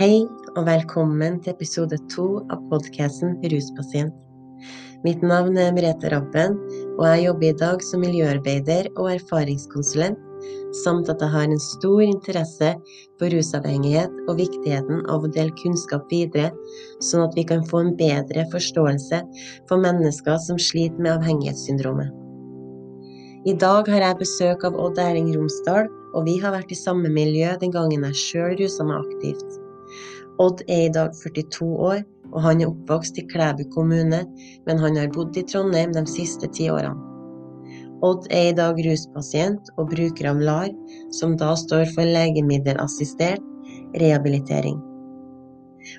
Hei og velkommen til episode to av podkasten Ruspasient. Mitt navn er Merete Rabben, og jeg jobber i dag som miljøarbeider og erfaringskonsulent, samt at jeg har en stor interesse for rusavhengighet og viktigheten av å dele kunnskap videre, sånn at vi kan få en bedre forståelse for mennesker som sliter med avhengighetssyndromet. I dag har jeg besøk av Odd Erling Romsdal, og vi har vært i samme miljø den gangen jeg sjøl rusa meg aktivt. Odd er i dag 42 år, og han er oppvokst i Klæbu kommune, men han har bodd i Trondheim de siste ti årene. Odd er i dag ruspasient og bruker av LAR, som da står for legemiddelassistert rehabilitering.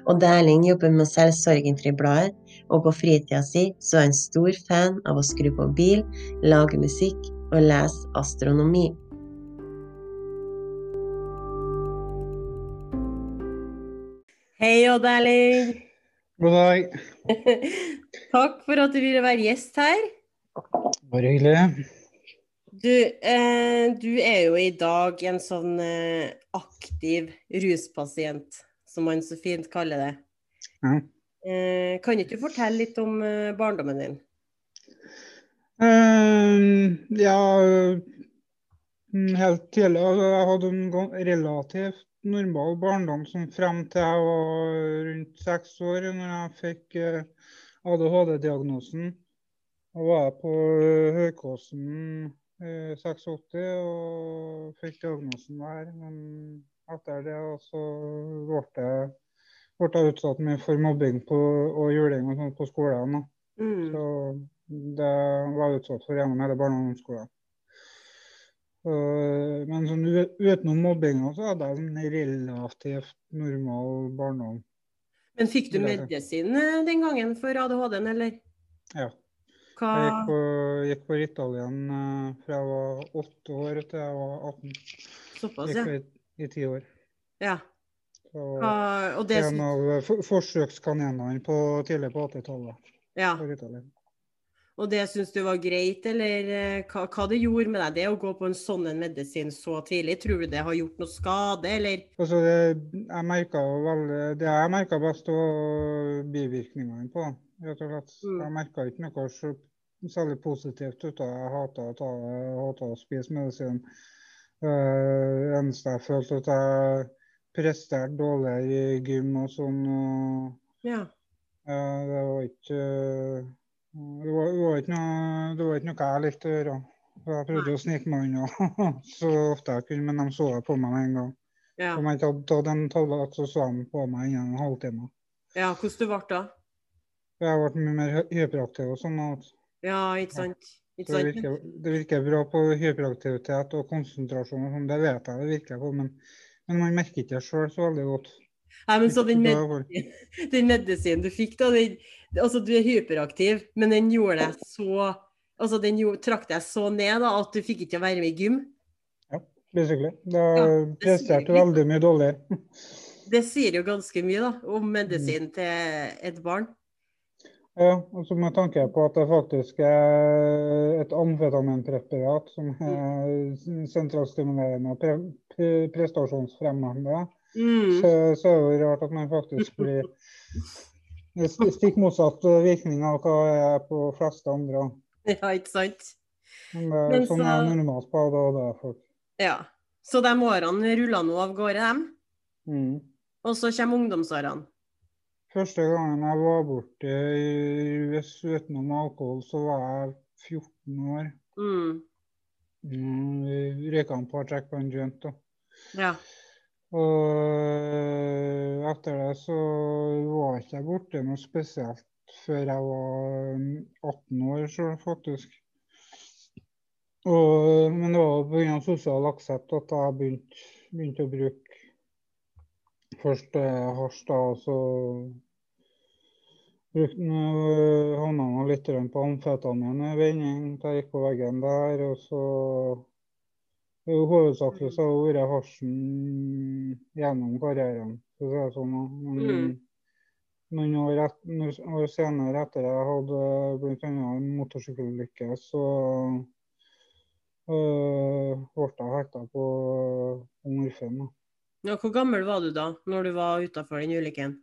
Odd Erling jobber med å selge Sorgenfri-bladet, og på fritida si så er han stor fan av å skru på bil, lage musikk og lese astronomi. Hei, Odd Erling. God dag. Takk for at du ville være gjest her. Bare hyggelig. Du, eh, du er jo i dag en sånn eh, aktiv ruspasient, som man så fint kaller det. Ja. Eh, kan ikke du fortelle litt om eh, barndommen din? Ehm, ja, mm, helt tidlig altså, Jeg hadde en relativt normal barndom som frem til jeg var rundt seks år, når jeg fikk eh, ADHD-diagnosen. Da var jeg på eh, Høykåsen eh, 86 og fikk diagnosen der. Men etter det så ble jeg, ble jeg utsatt mye for mobbing på, og juling og sånt på skolen. Mm. Så det var jeg utsatt for gjennom hele barne- og ungdomsskolen. Så- Men sånn utenom mobbinga så hadde jeg en relativt normal barndom. Men fikk du medisin eh, den gangen for ADHD-en, eller? Ja. Hva Jeg gikk på, gikk på Ritalin eh, fra jeg var åtte år til jeg var 18. Såpass, ja. Gikk i, i ti år. ja. Så Hva, og det en av forsøkskaninene på tidlig på 80-tallet. ja. på. Og det syns du var greit, eller eh, hva, hva det gjorde med deg, det å gå på en sånn en medisin så tidlig? Tror du det har gjort noe skade, eller? Altså det, jeg veldig, det jeg merka best, var bivirkningene på det. Rett og slett. Mm. Jeg merka ikke noe særlig positivt ut av det. Jeg hata å, ta, jeg å spise medisin. Uh, eneste jeg følte at jeg presterte dårligere i gym og sånn. og Ja. Uh, Det var ikke eh, det var, det, var ikke noe, det var ikke noe jeg likte å gjøre. Jeg prøvde å snike meg unna så ofte jeg kunne, men de så det på meg med en gang. Ja. Om jeg ikke hadde tatt en tablett, så så de på meg innen en halvtime. ja. Hvordan du ble da? Jeg ble mye mer hyperaktiv og sånn. Ja, ikke sant? Ikke det virker, det virker bra på hyperaktivitet og konsentrasjon og sånn, det vet jeg det virker på, men, men man merker ikke det sjøl så veldig godt. Nei, men så den, med, den medisinen du fikk, da, den, altså du er hyperaktiv, men den gjorde deg så Altså den gjorde, trakk deg så ned da, at du fikk ikke være med i gym. Basically. Da Ja, det presterte du veldig mye dårligere. Det sier jo ganske mye da, om medisin til et barn. Ja, og så med tanke på at det faktisk er et amfetaminpreparat som er sentralstimulerende og pre pre prestasjonsfremmende, Mm. så, så er det jo rart at man faktisk blir stikk motsatt virkning av hva det er på fleste andre. Ja, ikke sant? Men det, Men sånn så- er det normalt på ADHD-folk. Ja. Så de årene ruller nå av gårde, dem. Mm. Og så kommer ungdomsårene. Første gangen jeg var borte i US utenom alkohol, så var jeg 14 år. Mm. Mm, Vi røyka en par trekk på en joint. da. Ja. Og etter det så var ikke jeg borte noe spesielt før jeg var 18 år sjøl, faktisk. Og, men det var pga. sosial aksept at jeg begynte, begynte å bruke først eh, hasj, da, og så brukte havna jeg litt på amfetamin ved vending da jeg gikk på veggen der. Og så Hovedsakelig så har det vært hasjen gjennom karrieren, Så det er sånn. Mm. noen år, et, noen år senere, etter jeg hadde bl.a. en motorsykkelulykke, så øh, ble jeg hekta på morfin. Ja, hvor gammel var du da, når du var utafor den ulykken?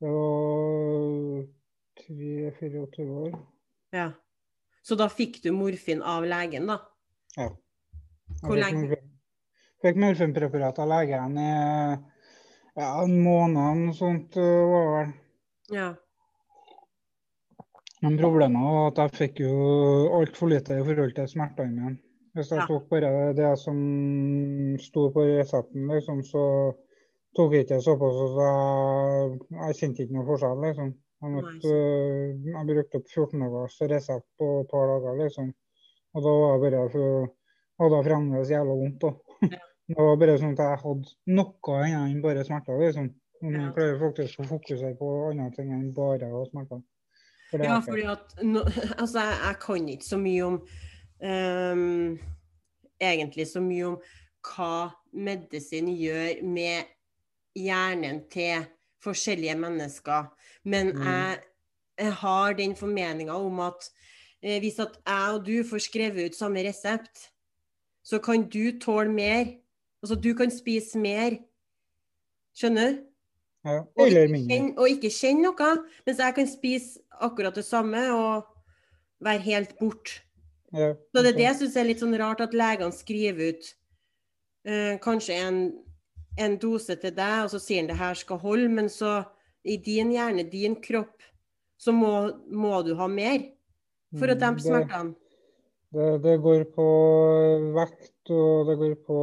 Det var 3-24 år. Ja. Så da fikk du morfin av legen, da? Ja. Hvor Jeg lenge? Fikk morfinpreparat av legen i ja, en måned eller noe sånt. øh, var det vel. Ja. Men problemet var at jeg fikk jo altfor lite i forhold til smertene mine. Hvis jeg Ja. tok bare det som sto på resepten, liksom, så tok jeg ikke såpass. Så jeg, jeg kjente ikke noe forskjell, liksom. Jeg, måtte, øh, jeg brukte opp 14 dagers resept på et par dager, liksom. Og da var det bare for hadde jeg fremdeles jævla vondt. da. Det var bare sånn at jeg hadde noe annet enn bare smerter. liksom. Men jeg klarer faktisk å fokusere på andre ting enn bare å ha smerter. For Ja, fordi at no, Altså, jeg, jeg kan ikke så mye om um, Egentlig så mye om hva medisin gjør med hjernen til forskjellige mennesker. Men Mm. jeg, jeg har den formeninga om at eh, hvis at jeg og du får skrevet ut samme resept, så kan du tåle mer. Altså, du kan spise mer. Skjønner du? Ja, Og eller ikke, mindre. kjenne, og ikke kjenne noe, mens jeg kan spise akkurat det samme og være helt borte. Ja, Så det er det jeg syns er litt sånn rart, at legene skriver ut eh, kanskje en, en dose til deg, og så sier han det her skal holde, men så i din hjerne, din kropp, så må, må du ha mer for å Mm, dempe smertene. Det, det går på vekt, og det går på,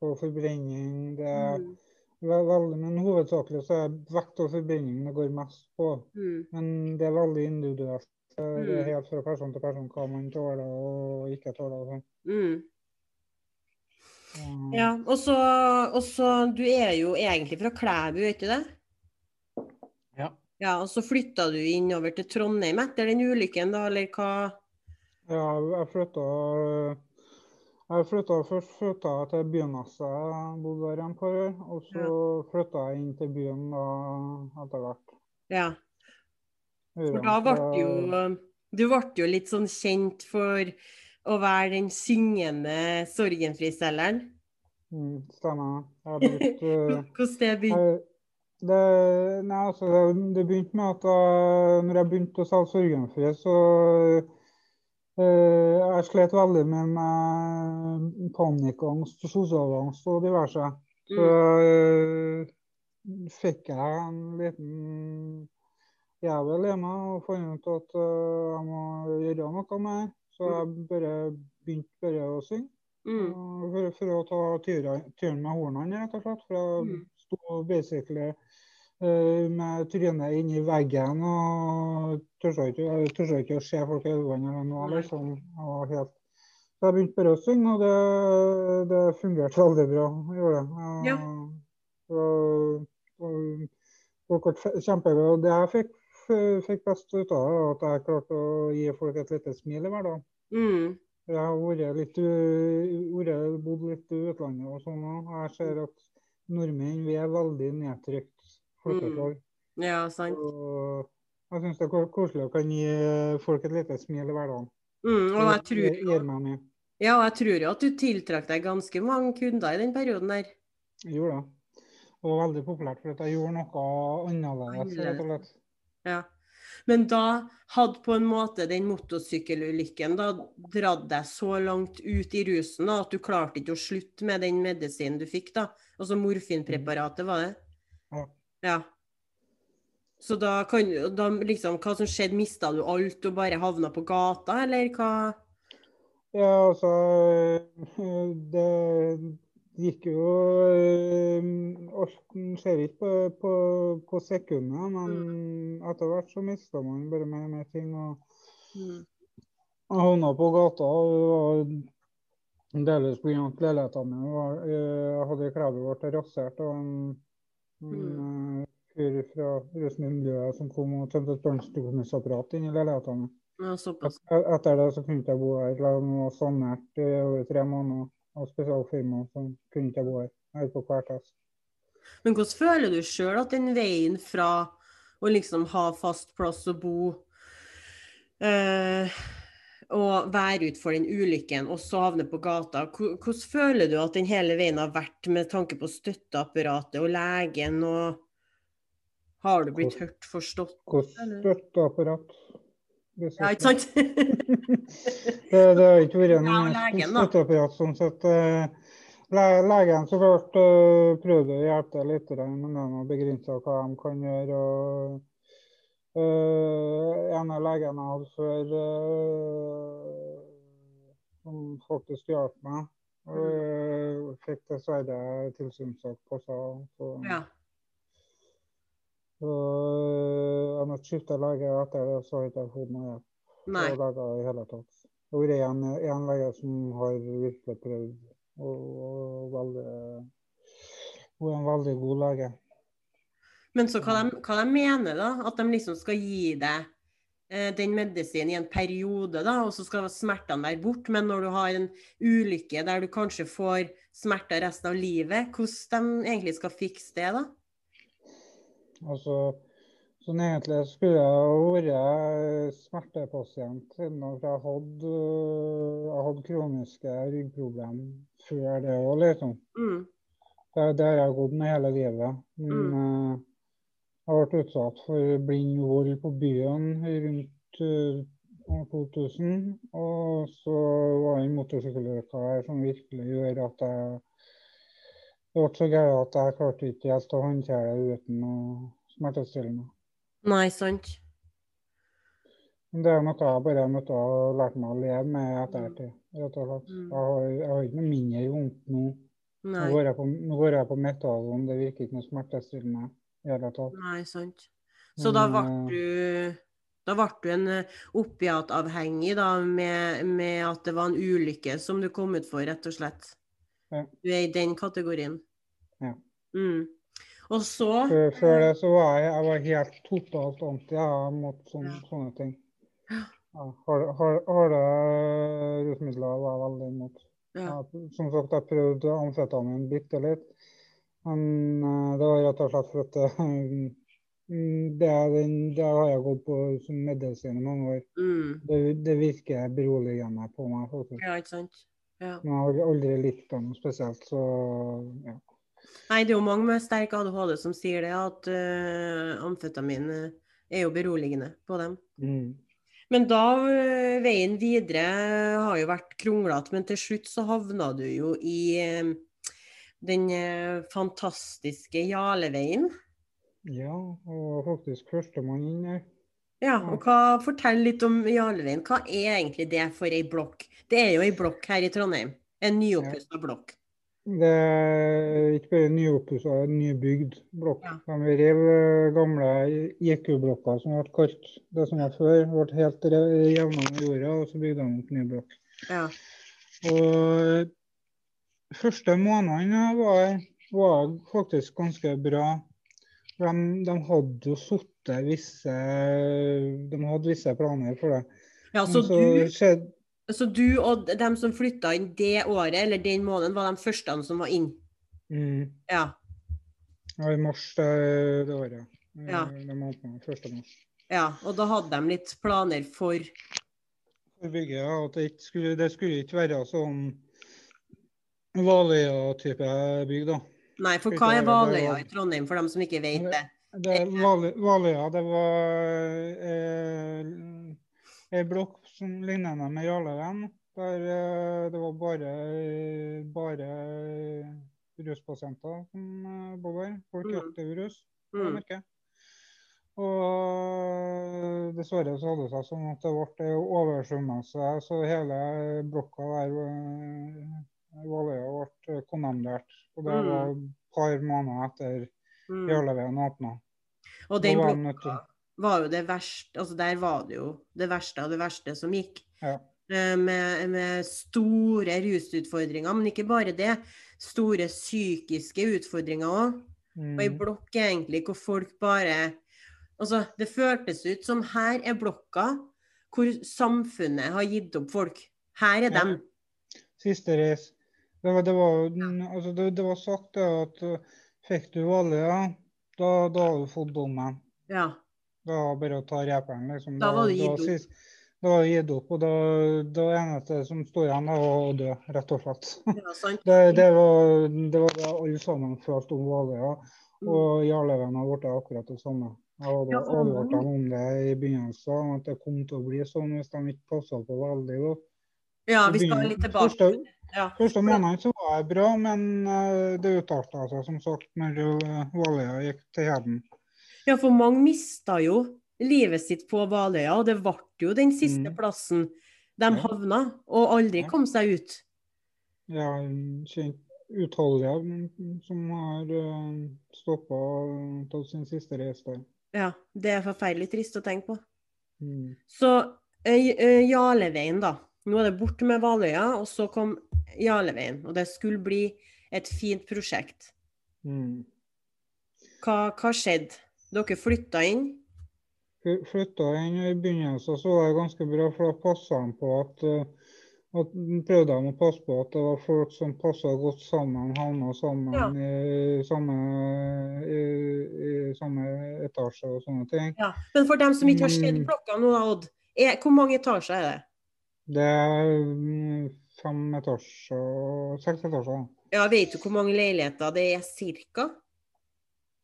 på forbrenning. Det er Mm. veldig, men hovedsakelig så er vekt og forbrenning det går mest på. Mm. Men det er veldig individuelt. Det det er Mm. helt fra person til person hva man tåler og ikke tåler. og sånn. Mm. Ja, og så, og så Du er jo egentlig fra Klæbu, vet du det? Ja. Ja, og så flytta du innover til Trondheim etter den ulykken, da, eller hva? Ja, jeg flytta jeg flytta først flytta jeg til Byneset, bodde der en par år. Og så flytta jeg inn til byen da etter hvert. Ja. For da ble jo Du ble jo litt sånn kjent for å være den syngende sorgenfriselgeren. Mm, stemmer. Jeg brukte eh, Hvordan det begynte? det, nei, altså, det, det begynte med at jeg, når jeg begynte å selge Sorgenfri, så eh, Jeg slet veldig med, med panikkangst, sosialangst og diverse. Så eh, fikk jeg en liten jævel i meg og fant ut at eh, jeg må gjøre noe det. Så jeg bare begynte bare å synge. Mm. For, for å ta tyren med hornene, rett og slett. For jeg Mm. sto basically eh, med trynet inni veggen og turte ikke, ikke å se folk i øynene eller noe. Liksom. Helt... Så jeg begynte bare å synge, og det, det fungerte veldig bra. Gjorde det. Ja. Og, og, ble kjempeglade. Og det jeg fikk, fikk best ut av det, at jeg klarte å gi folk et lite smil i hverdagen. Mm. Jeg har vært litt, vært, bodd litt i utlandet og sånn òg. Jeg ser at nordmenn vi er veldig nedtrykt folkeslag. Ja, sant. Og jeg syns det er koselig å kan gi folk et lite smil i hverdagen. Mm. Og jeg tror jo. Ja, og jeg tror jo at du tiltrakk deg ganske mange kunder i den perioden der. Gjorde det. Og var veldig populært, for at jeg gjorde noe annerledes. rett og slett. Ja. Men da hadde på en måte den motorsykkelulykken da dratt deg så langt ut i rusen da, at du klarte ikke å slutte med den medisinen du fikk, da. Altså morfinpreparatet, var det? Ja. Ja. Så da kan da liksom Hva som skjedde? Mista du alt og bare havna på gata, eller hva? Ja, altså Det gikk jo Alt skjer ikke på, på, på sekundet, men etter hvert så mista man bare mer og mer ting. og Mm. Havna på gata. og Delvis pga. at leiligheten min var Jeg hadde ble rasert av øh, fyr fra rusmiddelmiljøet som kom og tømte et brannslukningsapparat inn i leiligheten min. Ja, såpass. Et- Etter det så kunne jeg ikke bo her. Det var sanert i over tre måneder av spesialfirma, så kunne ikke bo her. Jeg er på Kvartas. Men hvordan føler du sjøl at den veien fra å liksom ha fast plass å bo eh, å være ut for den ulykken og savne på gata. Hvordan føler du at den hele veien har vært med tanke på støtteapparatet og legen? og Har du blitt hørt, forstått? Hvilket støtteapparat? Ja, ikke sant? Det, det har ikke vært noe støtteapparat sånn sett. eh, le- Legen så klart eh, prøvde å hjelpe deg litt, men det er begrensa hva de kan gjøre. og eh, En av legene jeg hadde før, uh, som faktisk hjalp meg, uh, fikk dessverre tilsynssak på seg. Så, Ja. så jeg måtte skifte lege etter det, så har jeg ikke fått noe hjelp fra leger i hele tatt. Det har vært en, en lege som har virkelig prøvd, og, og veldig, hun er en veldig god lege. Men så hva de, hva de mener, da? At de liksom skal gi deg eh, den medisinen i en periode, da, og så skal smertene være borte. Men når du har en ulykke der du kanskje får smerter resten av livet, hvordan de egentlig skal fikse det, da? Altså, sånn egentlig skulle jeg vært smertepasient siden jeg hadde, jeg hadde kroniske ryggproblemer før det òg, liksom. Mm. Det, det har jeg gått med hele livet. Men eh, jeg vært utsatt for blind vold på byen rundt eh, år 2000. Og så var det en motorsykkelulykke som virkelig gjør at jeg det ble så gærent at jeg klarte ikke helt å håndtere det uten å smertestillende. Nei, sant? Men det er noe jeg bare er nødt til å meg å leve med etter hvert. rett og slett. Mm. Jeg har, jeg har ikke noe mindre vondt nå. Nå Nei, går jeg på, nå går jeg på metadon, det virker ikke noe smertestillende i hele tatt. Nei sant. Så da ble eh, du da ble du en eh, opiatavhengig da, med, med at det var en ulykke som du kom ut for, rett og slett. Ja. Du er i den kategorien. Ja. Mm. Og så Før, før det så var jeg, jeg var helt totalt anti jeg, mot sån, Ja. sånne ting. Ja, har- har- Harde rusmidler var jeg veldig imot. ja. Som sagt, jeg prøvde amfetamin bitte litt. Men eh, det var rett og slett for at eh, mm, det, den, det har jeg gått på som medisin i mange år. Mm. Det, det virker beroligende på meg. faktisk. ja, ikke sant. Ja. Men jeg har aldri likt det noe spesielt, så ja. Nei, det er jo mange med sterk ADHD som sier det, at uh, amfetamin er jo beroligende på dem. Mm. Men da, veien videre har jo vært kronglete, men til slutt så havna du jo i den øh, fantastiske Jarleveien. Ja, og faktisk førstemann inn her. Ja, og hva, fortell litt om Jarleveien. Hva er egentlig det for ei blokk? Det er jo ei blokk her i Trondheim. En nyoppussa blokk. Det er ikke bare nyoppussa, er nybygd blokk. Ja. De rev eh, gamle IQ-blokker som ble kalt det som var før. ble helt jevna med jorda, og så bygde de opp ny blokk. Ja. Og første månedene var, var faktisk ganske bra. De, de hadde jo sittet visse De hadde visse planer for det. ja, så så du, skjedde så du og dem som flytta inn det året, eller den måneden, var de første som var inn? mm, Ja. ja, I mars det, det året. Ja. Eh, De åpnet 1. mars. ja. Og da hadde de litt planer for For bygget, ja, at det, skulle, det skulle ikke være sånn Valøya-type bygg, da. Nei, for hva er Valøya i Trondheim, for dem som ikke vet det? Det, Valø- Valøya det var eh, ei blokk som lignende med Jarleven. Der eh, det var bare, bare ruspasienter som eh, bodde der. Folk i Mm. rus. Mm. Og dessverre så hadde det seg sånn at det ble oversvømmelse, så hele blokka der eh, Valøya ble kondemnert. Og det Mm. var et par måneder etter Mm. Jarleveien åpna. Og den blokka var jo det verste Altså der var det jo det verste av det verste som gikk. Ja. Eh, Med, med store rusutfordringer, men ikke bare det. Store psykiske utfordringer òg. Og ei Mm. blokk egentlig hvor folk bare Altså, det føltes ut som her er blokka hvor samfunnet har gitt opp folk. Her er Ja. dem. Siste reis. Det var, det var, altså det, det var sagt det at uh, fikk du Valøya, da, da har du fått dommen. Ja. Da var bare å ta reperen, liksom. Da var det gitt opp. sist, da var gitt opp, og da, da eneste som sto igjen, det var å dø, rett og slett. Ja, sant. Det, det, var, det var det alle sammen følte om Valøya. Og Jarløven har blitt akkurat det samme. Jeg hadde Ja, advart dem om det i begynnelsen, at det kom til å bli sånn hvis de ikke passa på veldig godt. Ja, vi skal litt tilbake. Første, Ja. første måneden så var det bra, men eh, det utarta seg som sagt når eh, Valøya gikk til heden. ja, for mange mista jo livet sitt på Valøya, og det ble jo den siste Mm. plassen de havna, og aldri kom seg ut. Ja, kjent utallige mm, som har uh, stoppa og tatt sin siste reise der. Ja, det er forferdelig trist å tenke på. Mm. Så eh, eh, Jarleveien, da. Nå er det borte med Valøya, og så kom Jarleveien. Og det skulle bli et fint prosjekt. Mm. Hva, hva skjedde? Dere flytta inn? Fly- Flytta inn i begynnelsen, så var det ganske bra, for da passa de på at, uh, at prøvde de å passe på at det var folk som passa godt sammen, havna sammen Ja. i, samme, i, i samme etasje og sånne ting. Ja. Men for dem som ikke har sett Mm. blokka nå, Odd. Er, hvor mange etasjer er det? Det er mm, fem etasjer, seks etasjer. Ja, Vet du hvor mange leiligheter det er cirka?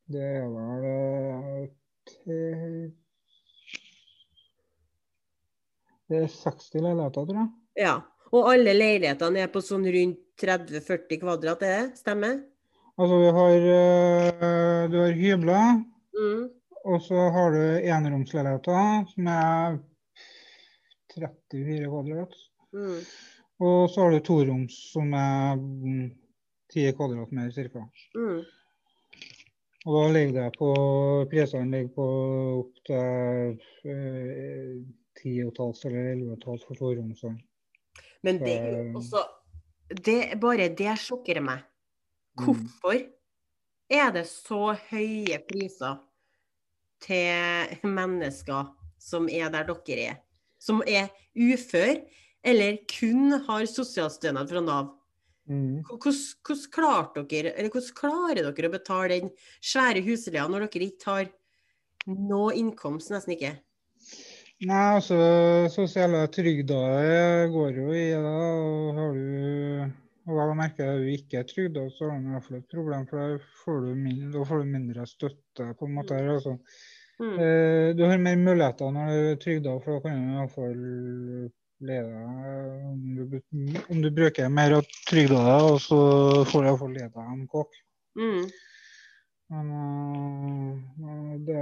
Det er vel eh, Det er 60 leiligheter, tror jeg. Ja. Og alle leilighetene er på sånn rundt 30-40 kvadrat, er det? Stemmer? Altså, vi har, eh, du har hybler, Mm. og så har du eneromsleiligheter som er 34 kvadrat. Mm. Og så har du toroms som er mm, 10 kvadrat mer ca. Mm. Og da ligger det på Prisene ligger på opp til eh, 10,5 eller 11,5 for toromsene. Men det er jo også det, Bare det sjokkerer meg. Hvorfor er det så høye priser til mennesker som er der dere er? Som er ufør, eller kun har sosialstønad fra Nav? Mm. Hvordan, hvordan, dere, hvordan klarer dere å betale den svære husleia når dere ikke har noe innkomst, nesten ikke? Nei, altså sosiale trygda går jo i det. og Har du og hva å merke er du ikke er trygda, så har du i hvert fall et problem. For da får du mindre, da får du mindre støtte. på en måte. Altså. Mm. Eh, du har mer muligheter når du er trygda, for da kan du iallfall leve om du, om du bruker mer av trygda, og så får du iallfall leve en kokk. Mm. Men uh, det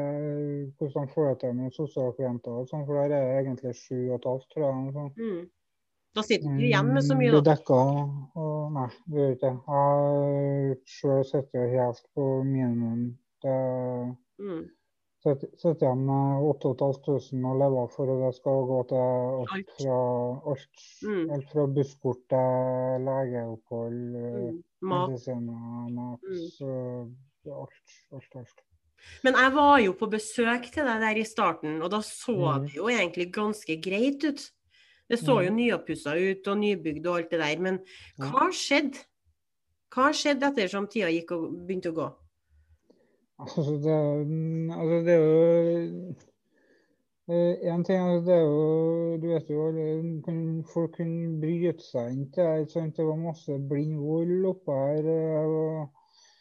hvordan får jeg til med sosialklienter, og sånn, for der er det egentlig sju og et halvt, tror jeg. noe. Mm. Da sitter du igjen med så mye, da. dekka og Nei, det gjør ikke. Jeg sjøl sitter helt på minimum. Det Mm. Sitter igjen med 8500 å leve for, og det skal gå til alt fra, alt, Mm. alt fra busskort til legeopphold, eh, Mm. Medisiner, mat Mm. så alt, alt, alt. Men jeg var jo på besøk til deg der i starten, og da så Mhm. det jo egentlig ganske greit ut. Det så jo Mhm. nyoppussa ut og nybygd og alt det der, men hva skjedde? Hva skjedde ettersom tida gikk og begynte å gå? Altså, det, er- altså, det er jo Én ting altså, det er jo Du vet jo Folk kunne bryte seg inn til det. Det var masse blind vold oppå her. eh, og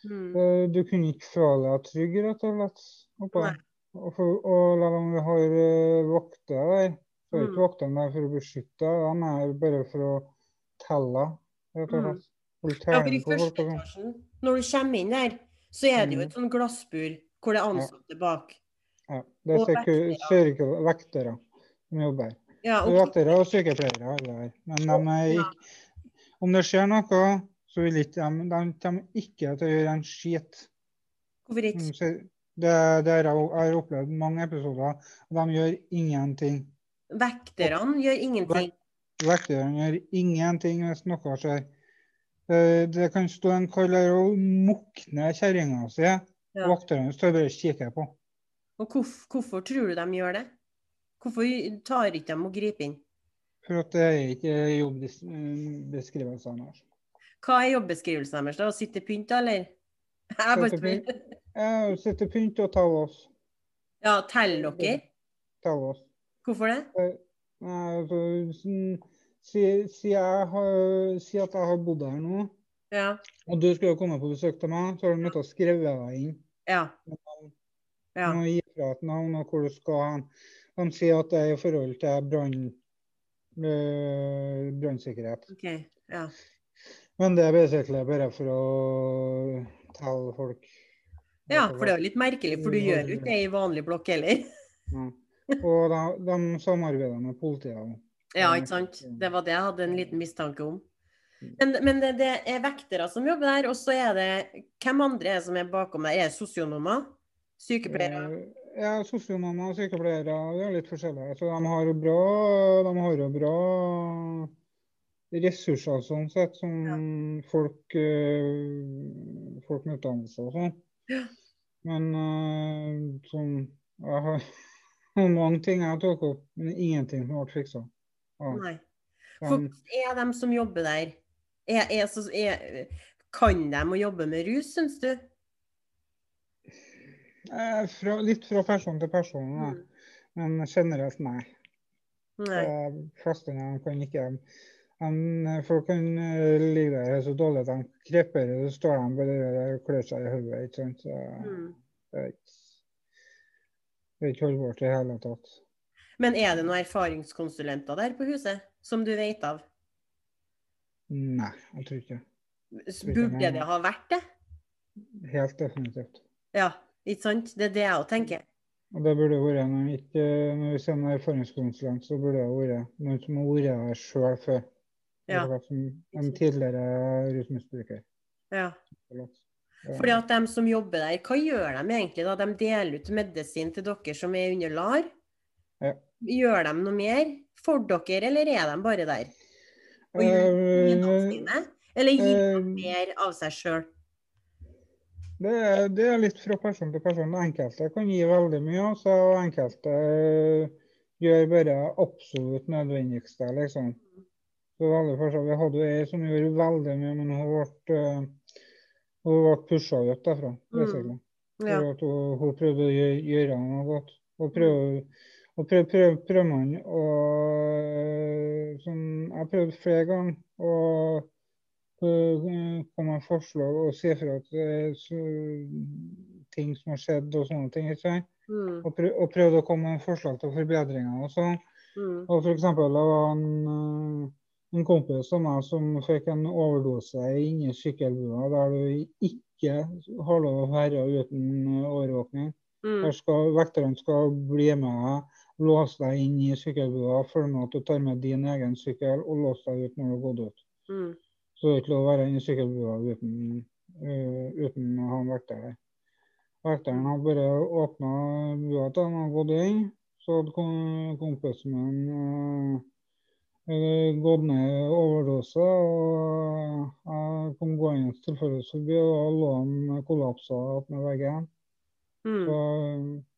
Mm. eh, Du kunne ikke føle deg trygg, rett og slett. oppå her. Og, for, og la dem vi har eh, vakter der, så er ikke Mm. vaktene der for å beskytte, de er bare for å telle, rett og Mm. slett. Holde Ja, for i første etasjen, når du kommer inn der, så er det jo Mhm. et sånn glassbur hvor det er ansatte bak. Ja, det er Og seku- vektere som jobber. Ja, Det er og, Vektere og sykepleiere Eller. Men de Ja. om det skjer noe, så vil ikke de, de kommer ikke til å gjøre en skit. hvorfor Mm, ikke? Det, det har jeg opplevd mange episoder. De gjør ingenting. Vekterne gjør ingenting. Vekterne gjør ingenting hvis noe skjer. Det, det kan stå en kar der og mukne kjerringa si. Ja. og Vakterne står bare og kikker på. Og hvorf, hvorfor tror du de gjør det? Hvorfor tar ikke de og griper inn? For at det er ikke jobbbeskrivelsene deres. Hva er jobbeskrivelsen deres? da? Å sitte pynt, eller? Sitte pynt. Jeg sitter pynt og tar oss. Ja, teller dere? Tar oss. Hvorfor det? Nei, Altså, sånn, si, si, har, si at jeg har bodd her nå, Ja. og du skulle komme på besøk til meg, så har du nødt til å skrive deg inn. Ja. Du ja. må gi fra et navn og hvor du skal hen. De sier at det er i forhold til øh, brannsikkerhet. OK. Ja. Men det er basically bare for å telle folk. ja, for det er jo litt merkelig, for du gjør jo ikke det i vanlig blokk heller. Ja. Og de, de samarbeider med politiet. Ja, ikke sant. Det var det jeg hadde en liten mistanke om. Men, men det, det er vektere som jobber der, og så er det Hvem andre er det som er bakom deg? Er det sosionomer? Sykepleiere? Eh, Ja, sosionomer og sykepleiere det er litt forskjellige. Så de har jo bra, de har jo bra ressurser sånn sett, som folk, eh, folk med utdannelse og sånn. Ja. Men eh, sånn Jeg har mange ting jeg tok opp, men ingenting som ble fiksa. Ja. Nei. For er de som jobber der er, er, er, Kan de å jobbe med rus, syns du? Eh, Fra, litt fra person til person, da. men generelt nei. Nei. Eh, fleste kan ikke de, Folk kan eh, ligge der så dårlig at de kreper, så står de bare og klør seg i hodet. ikke sant? Så Mm. det er ikke, det er ikke holdbart i det hele tatt. Men er det noen erfaringskonsulenter der på huset, som du vet av? Nei, jeg tror ikke. Burde det ha vært det? Helt definitivt. Ja, ikke sant? Det er det jeg òg tenker. Og det burde vært noen, ikke, når vi sender erfaringskonsulent, så burde det vært noen som har vært der sjøl før. Ja. En tidligere rusmisbruker. Ja. Ja. Fordi at de som jobber der, hva gjør de egentlig da? De deler ut medisin til dere som er under LAR? Ja. Gjør de noe mer for dere, eller er de bare der? Og gjør Eh, sine? Eller gir de eh, mer av seg sjøl? Det er, det er litt fra person til person. Enkelte kan gi veldig mye, også, og enkelte eh, gjør bare absolutt nødvendigste, liksom. Så veldig forskjell. Vi hadde ei som gjorde veldig mye, men hun ble, hun ble pusha ut derfra. Mm. Ja. Hun, hun prøvde å gjøre, gjøre noe godt. Hun prøv, og prøver, prøv, prøv man å sånn, Jeg prøvde flere ganger å komme med forslag og si fra så, ting som har skjedd og sånne ting. ikke sant? Mm, Og, prøv, og prøvde å komme med forslag til forbedringer og sånn. mm, Og eksempel, det var en, øh, en kompis av meg som fikk en overdose inni sykkelbua der du ikke har lov å være uten overvåkning. mm, Der skal Vekterne skal bli med deg, låse deg inn i sykkelbua, følg med at du tar med din egen sykkel og lås deg ut når du har gått ut. mm. Så det er ikke lov å være inne i sykkelbua uten, uh, uten å ha en vekter der. Vekteren har bare åpna bua til han har gått inn. Så hadde kom- kompisen min øh, gått ned i overdose. og Jeg kom gående tilfeldigvis forbi, og da lå han kollapsa attmed veggen. mm. Så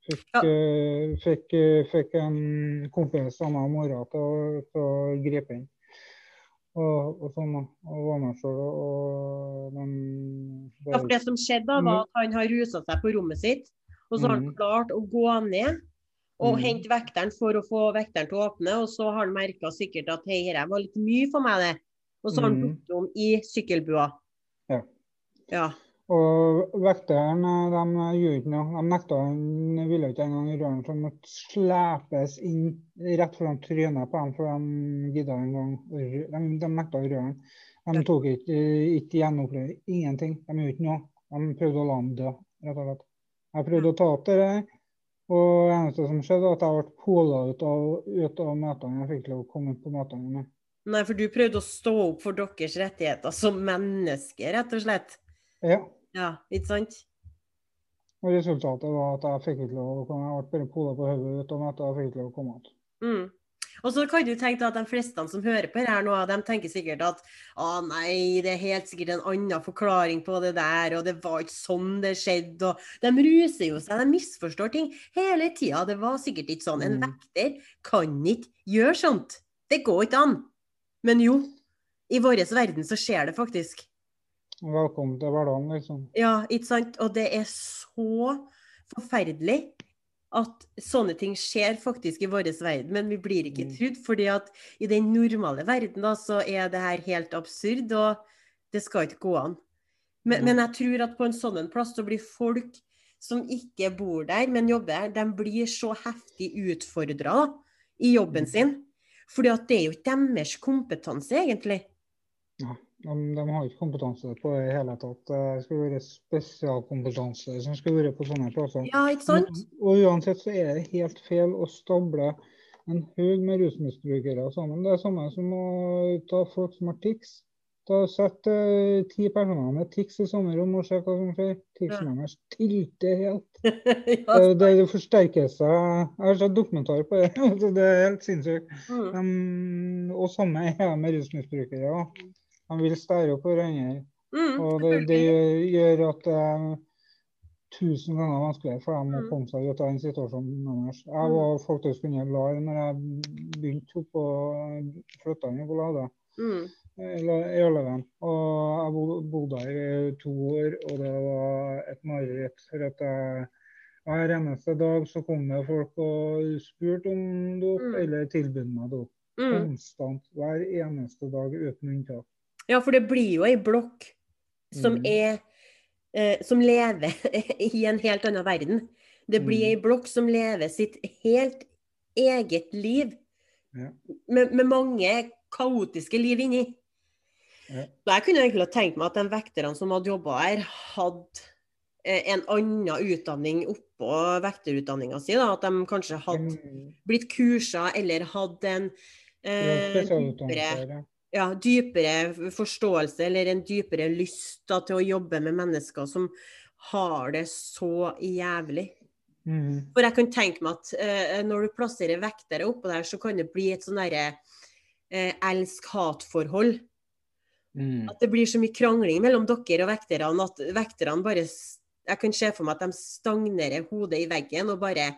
fikk, Ja. eh, fikk, eh, fikk en kompis av meg og mora til til å gripe inn. Og, og sånn. Og var med sjøl. Ja, for det som skjedde da, var at han har rusa seg på rommet sitt, og så har han Mm. klart å gå ned og Mm. hente vekteren for å få vekteren til å åpne, og så har han merka sikkert at hei, dette var litt mye for meg, det. Og så har han Mm. om i sykkelbua. Ja. Ja. Og vekteren eh, de gjorde ikke noe. De nekta han ville ikke engang røre han, så han måtte slepes inn rett foran trynet på ham, for de gidda engang de, de nekta å røre han. De tok ikke, ikke gjenoppleving, ingenting. De gjorde ikke noe. De prøvde å la ham dø, rett og slett. Jeg prøvde å ta opp det der, og det eneste som skjedde, var at jeg ble pola ut av, ut av møtene. Jeg fikk ikke lov å komme på møtene. mine. Nei, for du prøvde å stå opp for deres rettigheter som mennesker, rett og slett. Ja. Ja, ikke sant? Og resultatet var at jeg fikk ikke lov å komme. Jeg ble bare pola på hodet ut og jeg fikk ikke lov å komme tilbake. Mm. Og så kan du tenke at de fleste som hører på her nå, de tenker sikkert at å nei, det er helt sikkert en annen forklaring på det der, og det var ikke sånn det skjedde, og de ruser jo seg, de misforstår ting hele tida. Det var sikkert ikke sånn. En Mm. vekter kan ikke gjøre sånt. Det går ikke an. Men jo, i vår verden så skjer det faktisk. Velkommen til hverdagen, liksom. Ja, ikke sant? Og det er så forferdelig at sånne ting skjer faktisk i vår verden, men vi blir ikke Mm. trudd. fordi at i den normale verden da, så er det her helt absurd, og det skal ikke gå an. Men, men jeg tror at på en sånn en plass så blir folk som ikke bor der, men jobber der, de blir så heftig utfordra i jobben Mm. sin. Fordi at det er jo ikke deres kompetanse, egentlig. Ja, de, de har ikke kompetanse på det i hele tatt. Det skulle vært spesialkompetanse som skulle vært på sånne plasser. Ja, ikke sant? Og uansett så er det helt feil å stable en haug med rusmisbrukere sammen. Det er samme som å ta folk som har tics. Da Sett uh, ti personer med tics i samme rom og se hva som skjer. Ticsen deres tilter helt. ja. Det, det, det forsterker seg. Jeg har sett dokumentar på det. det er helt sinnssykt. Mm. Um, og samme er det med rusmisbrukere. da. De vil stære opp hverandre. Mm, Og det, det gjør, gjør at det er tusen ganger vanskeligere for dem å Mm. komme seg ut av den situasjonen deres. Jeg var faktisk under LAR når jeg begynte opp og flytta inn i Bolada. Mm. i i Og jeg bodde her i to år, og det var et mareritt. For at jeg, hver eneste dag så kom det folk og spurte om dop, Mm. eller tilbød meg dop. Mm. Konstant. Hver eneste dag uten unntak. Ja, for det blir jo ei blokk som Mm. er eh, Som lever i en helt annen verden. Det blir Mm. ei blokk som lever sitt helt eget liv. Ja. Med, med mange kaotiske liv inni. Ja. Jeg kunne egentlig tenkt meg at de vekterne som hadde jobba her, hadde eh, en annen utdanning oppå vekterutdanninga si. Da. At de kanskje hadde Mm. blitt kursa eller hadde en eh, dypere ja. dypere forståelse eller en dypere lyst da, til å jobbe med mennesker som har det så jævlig. Mm. For jeg kan tenke meg at eh, når du plasserer vektere oppå der, så kan det bli et sånn derre eh, elsk-hat-forhold. Mm. At det blir så mye krangling mellom dere og vekterne at vekterne bare Jeg kan se for meg at de stagnerer hodet i veggen og bare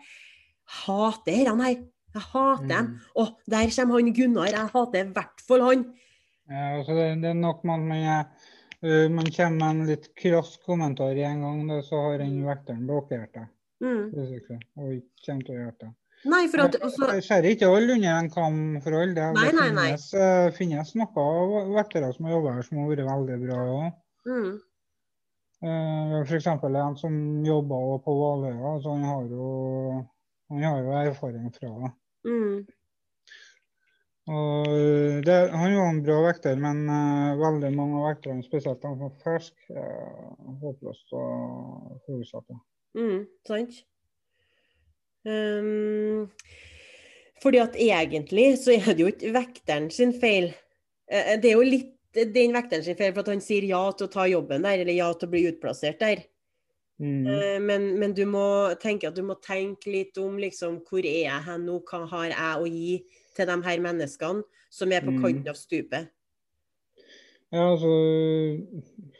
hater dette her. Jeg hater dem. Mm. Å, der kommer han Gunnar. Jeg hater i hvert fall han. Ja, altså det, det er nok med at man, øh, man kommer med en litt krass kommentar en gang, da, så har den vekteren blokkert deg. Mm. Og ikke kommer til å gjøre det. Nei, for at også... Jeg ser ikke alle under en kam for alle. Det, Nei, nei, nei. finnes, eh, finnes noen vektere som har jobba her som har vært veldig bra òg. mm, Uh, F.eks. en som jobba på Valøya. Så han har jo, han har jo erfaring fra det. mm, det, han var en bra vekter, men uh, veldig mange av vekterne, spesielt de som er ferske, er håpløst å forutsette. mm, sant? Um, fordi at egentlig så er det jo ikke vekteren sin feil. Eh, Det er jo litt den vekteren sin feil for at han sier ja til å ta jobben der, eller ja til å bli utplassert der. Mm. Eh, Men, men du må tenke at du må tenke litt om liksom, hvor er jeg hen nå, hva har jeg å gi til de her menneskene som er på Mm. kanten av stupet. Ja, altså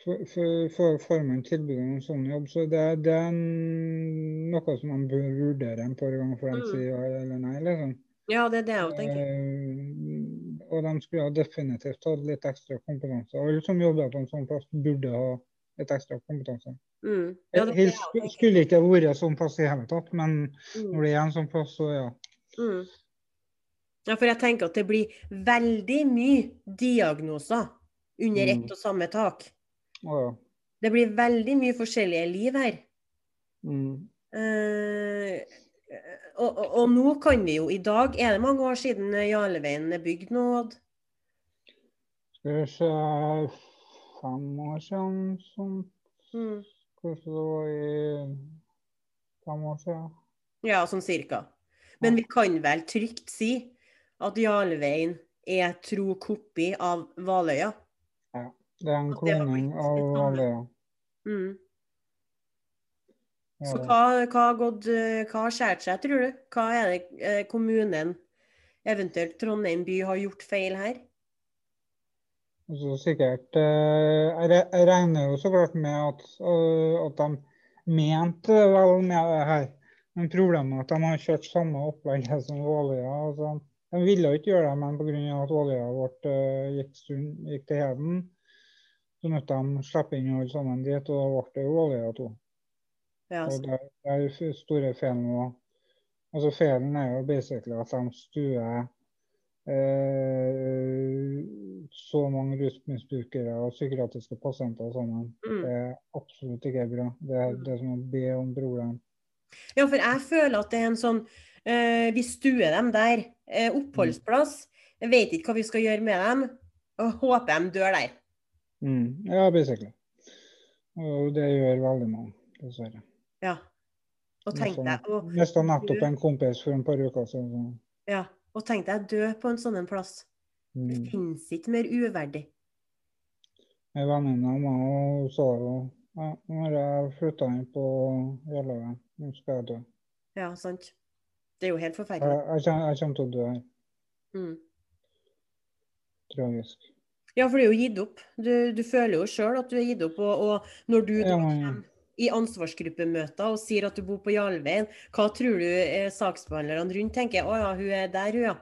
for- for- for- Får man tilbud om en sånn jobb, så det, det er noe som man bør vurdere en par ganger før de Mm. sier ja eller nei. liksom. Ja, det er det jeg tenker. Eh, og de skulle ha definitivt hatt litt ekstra kompetanse. Alle som jobber på en sånn plass, burde ha litt ekstra kompetanse. Mm. Ja, det Helst jeg også sku- tenker. skulle ikke vært sånn plass i hele tatt, men Mm. når det er en sånn plass, så ja. Mm. Ja, for jeg tenker at det blir veldig mye diagnoser under Mm. ett og samme tak. Å ja. Det blir veldig mye forskjellige liv her. Mm. Eh, og, og, og nå kan vi jo i dag Er det mange år siden Jarleveien er bygd nå? Odd? Skal vi se Fem år siden, sånn. Mm. Kanskje det var i fem år siden. Ja, sånn cirka. Men vi kan vel trygt si at Jarlveien er tro kopi av Valøya? Ja, Det er en kloning av. Valøya. Mm. Så hva, hva, gått, hva har skjært seg, tror du? Hva er det eh, kommunen, eventuelt Trondheim by, har gjort feil her? Altså, sikkert eh, Jeg regner jo så klart med at, øh, at de mente vel med det her. Men problemet er at de har kjørt samme opplegget som Valøya. Altså, de ville ikke gjøre det, men pga. at Valøya vårt øh, gikk, stund- gikk til heden, så måtte de slippe inn alle sammen dit, og da ble det jo Valøya 2. Ja, Og det, det er jo store feilen. Altså Feilen er jo basically at de stuer eh, så mange rusmisbrukere og psykiatriske pasienter sammen. Mm. Det er absolutt ikke bra. Det det er som å be om broren. Ja, for jeg føler at det er en sånn eh, Vi stuer dem der. Eh, oppholdsplass. Jeg vet ikke hva vi skal gjøre med dem. Og håper de dør der. Mm. Ja, basically. Og det gjør veldig mange, dessverre. Ja. Og tenk deg Mista nettopp en kompis for en par uker siden. ja, og tenk deg dø på en sånn en plass. Det Mm. finnes ikke mer uverdig. Ei venninne av meg sa jo ja, nå har jeg flytta inn på Jeløya, nå skal jeg dø. Ja, sant. Det er jo helt forferdelig. jeg, kommer, jeg kommer til å dø her. Mm. Tragisk. Ja, for det er jo gitt opp. Du, du føler jo sjøl at du er gitt opp. Og, og når du da Ja, men- kommer i ansvarsgruppemøter og sier at du bor på Jarlveien, hva tror du eh, saksbehandlerne rundt tenker? Å ja, hun er der, hun, ja.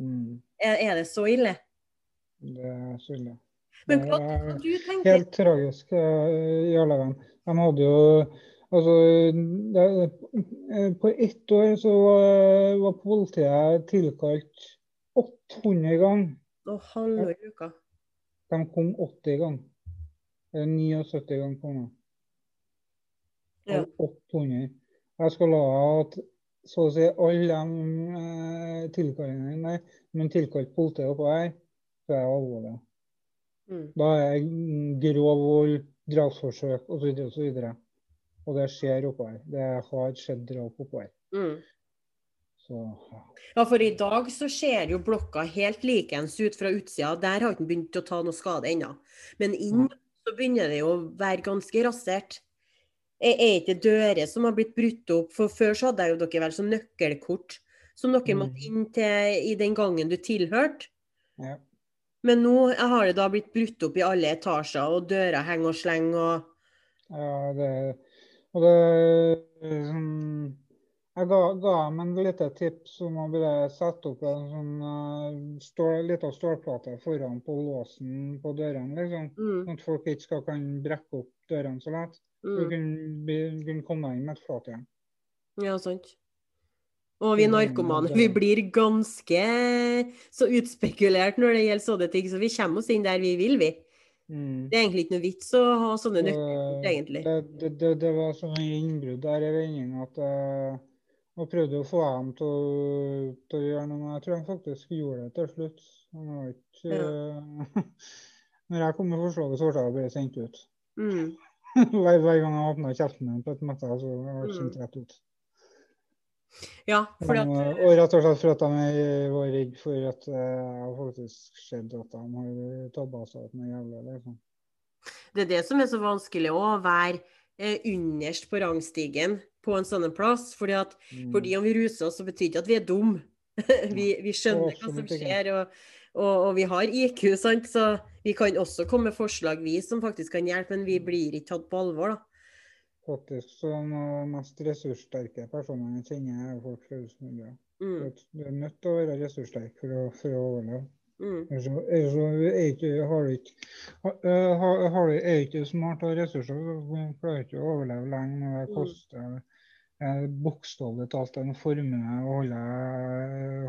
Mm. Er, er det så ille? Det er så ille. Men hva, hva du tenker Helt tragisk eh, i De hadde jo Altså, det, eh, på ett år så var, var politiet tilkalt 800 ganger. Å, halve uka. De kom 80 ganger. 79 ganger kom de. Ja. Av 800. Jeg skal la at så å si alle de eh, tilkallingene der, men tilkalt politiet oppå her, så er det alvorlig. Mm. Da er det grov vold, drapsforsøk osv. osv. Og det skjer oppå her. Det har skjedd drap oppå her. Mm. Så ja. Ja, for i dag så ser jo blokka helt likens ut fra utsida. Der har ikke den begynt å ta noe skade ennå. Men inn så begynner det jo å være ganske rasert. Er ikke dører som har blitt brutt opp? For før så hadde jeg jo dere vel som nøkkelkort som dere Mm. måtte inn til i den gangen du tilhørte. ja. Men nå har det da blitt brutt opp i alle etasjer, og dører henger og slenger og Ja, det, og det er sånn, Jeg ga, ga dem en lite tips om å bare sette opp en sånn uh, stål, liten stålplate foran på låsen på dørene, liksom. mm, Sånn at folk ikke skal kan brekke opp dørene så lett. Du mm, kunne, kunne komme deg inn med et igjen. Ja, sant. Og vi narkomane vi blir ganske så utspekulert når det gjelder sånne ting, så vi kommer oss inn der vi vil, vi. Mm. Det er egentlig ikke noe vits å ha sånne nøkler, egentlig. det, det, det var så mye innbrudd der i vendinga at uh, jeg prøvde å få ham til å, gjøre noe, men jeg tror han faktisk gjorde det til slutt. Han var ikke, eh, Når jeg kom med forslaget, så ble jeg bare sendt ut. Mm. hver, hver gang jeg åpna kjeften min på et møte, så ble jeg Mm. sendt rett ut. Ja, fordi De, at og rett og slett for at de var redd for at eh, jeg har faktisk sett at de har tabba seg ut med jævla, liksom. det er det som er så vanskelig å være eh, underst på rangstigen på en sånn plass. Fordi at Mm. fordi om vi ruser oss, så betyr ikke at vi er dumme. vi, vi skjønner hva som skjer, og, og, og vi har IQ, sant? så vi kan også komme med forslag, vi, som faktisk kan hjelpe, men vi blir ikke tatt på alvor, da. Faktisk så de mest ressurssterke personene jeg kjenner, er folk fra rusmiljøet. Mm, Du er nødt til å være ressurssterk for å, for å overleve. mm, Ellers så- er ikke, har du ikke, ha- har, har ikke smart og ressurser, så du klarer ikke å overleve lenge det Mm. koster eh, bokstavelig talt en formue å holde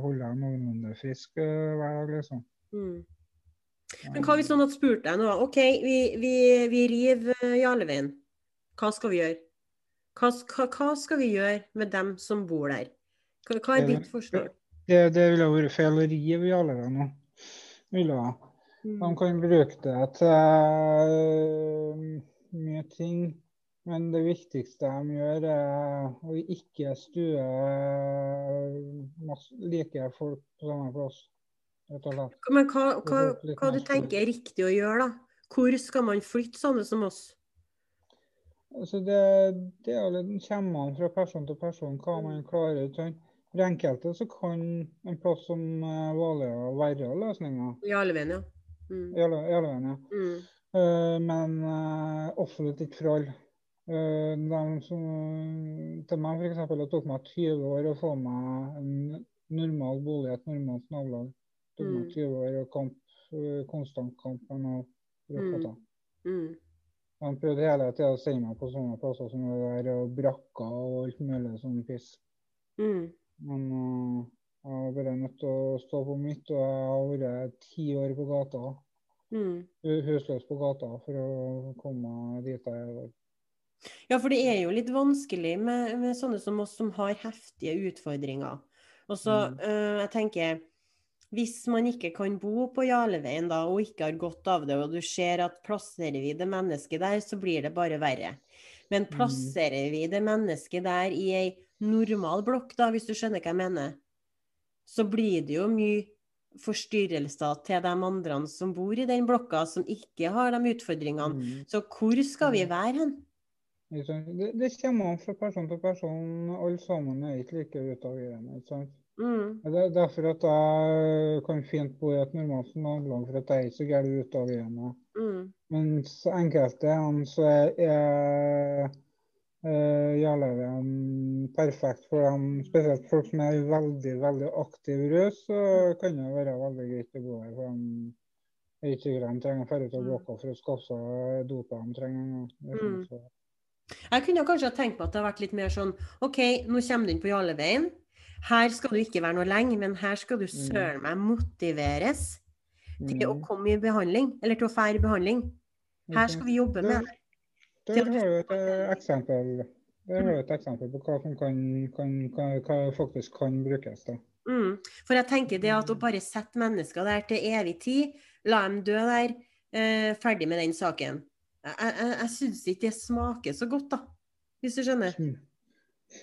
holde noenlunde frisk øh, hver dag, liksom. mm. Men hva hvis noen hadde spurt deg nå? OK, vi, vi, vi river eh, Jarleveien. Hva skal vi gjøre? Hva, hva, skal vi gjøre med dem som bor der? Hva, hva er ditt forslag? Det, det ville vært feil å rive Jarleveien nå. Ville jeg. De Mm. kan bruke det til mye ting. Men det viktigste de gjør, er å ikke stue masse, like folk på samme plass. Men hva, hva, hva du tenker er riktig å gjøre, da? Hvor skal man flytte sånne som oss? Altså det, det er kommer an fra person til person hva man klarer. For enkelte så kan en plass som uh, Valøya være løsninga. Jarleveien, ja. Mm. Jarløya, ja. Mm. Uh, men uh, offentlig ikke for alle. Eh, dem som, til meg f.eks. det tok meg 20 år å få meg en normal bolig, et normalt nabolag. Det tok meg Mm. 20 år og kamp, eh, konstant kamp med noe for å få Mm. til. Mm. De prøvde hele tida å sende meg på sånne plasser som det der, og brakker og alt mulig sånn piss. Mm. Men uh, jeg var bare nødt til å stå på mitt, og jeg har vært ti år på gata. Mm. Husløs på gata for å komme meg dit jeg er i dag. Ja, for det er jo litt vanskelig med, med sånne som oss som har heftige utfordringer. Og så, Mm. øh, jeg tenker, hvis man ikke kan bo på Jarleveien da, og ikke har godt av det, og du ser at plasserer vi det mennesket der, så blir det bare verre. Men Mm. plasserer vi det mennesket der i ei normal blokk, da, hvis du skjønner hva jeg mener, så blir det jo mye forstyrrelser til de andre som bor i den blokka, som ikke har de utfordringene. Mm. Så hvor skal vi Mm. være hen? Det, det kommer an fra person til person. Alle sammen er ikke like utagerende. ikke sant? Mm. Det er derfor at jeg kan fint bo i et normalt nabolag, for at jeg er ikke så gæren utagerende. Mm. Mens enkelte han, så er, uh, Jarløven perfekt for dem. Spesielt folk som er veldig veldig aktiv rus, så kan det være veldig greit å bo her. for dem er ikke greier. de trenger å dra ut av Mm. blokka for å skaffe seg doper de trenger. Mm. Jeg kunne kanskje ha tenkt meg at det har vært litt mer sånn OK, nå kommer du inn på Jarleveien. Her skal du ikke være noe lenge, men her skal du søren meg motiveres til å Mm. komme i behandling, eller til å fære i behandling. Her skal vi jobbe med det. Der har du et eh, eksempel. Der har du et eksempel på hva som kan, kan, kan, hva faktisk kan brukes. da. Mm. For jeg tenker det at å bare sette mennesker der til evig tid, la dem dø der, eh, ferdig med den saken. Jeg, jeg, jeg syns ikke det smaker så godt, da. Hvis du skjønner?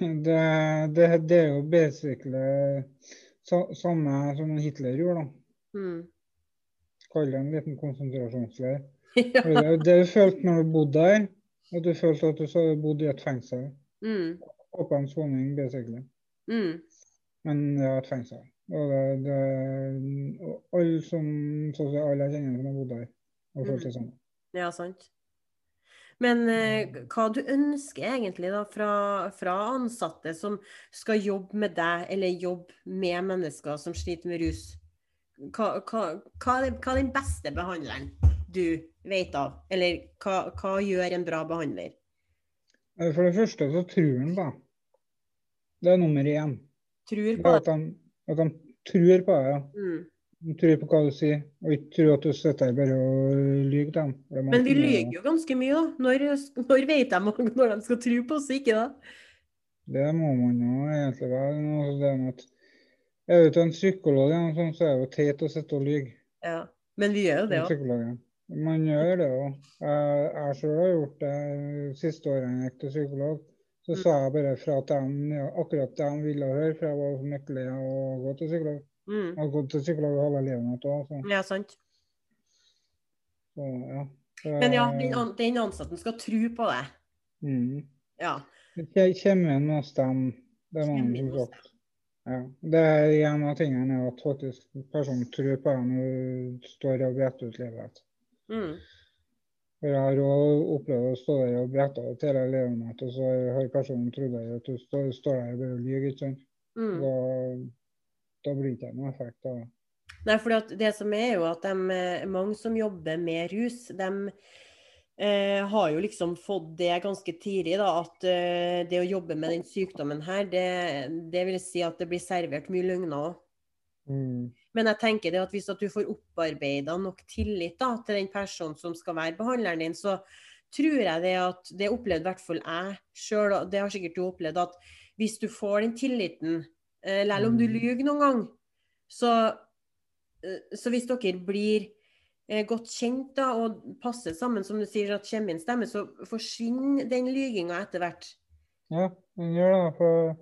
Det, det, det er jo basically så, samme som Hitler gjorde. da. Mm. Kall det en liten konsentrasjonsleir. ja. Det, det du følte når du bodde der, at du følte at du så bodde i et fengsel. Mm. Åpen soning, basically. Mm. Men det er et fengsel. Og det, det alle som så alle jeg kjenner som har bodd der, har følt det samme. Ja, sant. Men eh, hva du ønsker egentlig da fra, fra ansatte som skal jobbe med deg, eller jobbe med mennesker som sliter med rus? Hva, hva, hva, er, hva er den beste behandleren du vet av? Eller hva, gjør en bra behandler? Eh, For det første så tror han da. det. Er nummer én. Tror på det? At han, at han tror på det. ja. Mm. De tror på hva du sier, og ikke tror at du sitter her bare og lyver dem. Men vi lyver jo ganske mye, da. Når, når vet de når de skal tro på oss, ikke da? Det må man jo egentlig være. Det er du til en psykolog, sånt, så er det jo teit å sitte og lyve. Ja. Men vi gjør jo det òg. Man gjør det òg. Jeg, jeg selv har gjort det siste året jeg gikk til psykolog. Så Mm. sa jeg bare fra til dem ja, akkurat det de ville høre, for jeg var så lykkelig å gå til psykolog. Mm. Jeg har gått til psykolog halve livet mitt òg, så, Ja, sant. så ja. Det- Men ja, den, den ansatte skal tro på det. Mm. Ja. Kje- Kjemien hos dem, det må man som sagt. Ja. Det er en av tingene er at faktisk personen tror på deg når du står og bretter ut livet. Mm. For jeg har òg opplevd å stå der og brette ut hele livet mitt, og så har personen trodd at du står, står der og bare lyver, ikke sant. Mm. Da, da blir det ikke effekt av. Nei, for det som er jo at de, eh, mange som jobber med rus, de eh, har jo liksom fått det ganske tidlig, da, at eh, det å jobbe med den sykdommen her, det, det vil si at det blir servert mye løgner òg. Men jeg tenker det at hvis at du får opparbeida nok tillit da, til den personen som skal være behandleren din, så tror jeg det at Det opplevde i hvert fall jeg sjøl, og det har sikkert du opplevd, at hvis du får den tilliten, selv om du Mm. lyver noen gang, så, eh, så hvis dere blir eh, godt kjent da, og passer sammen, som du sier, at kommer inn stemme, så forsvinner den lyginga etter hvert. Ja, den gjør det. For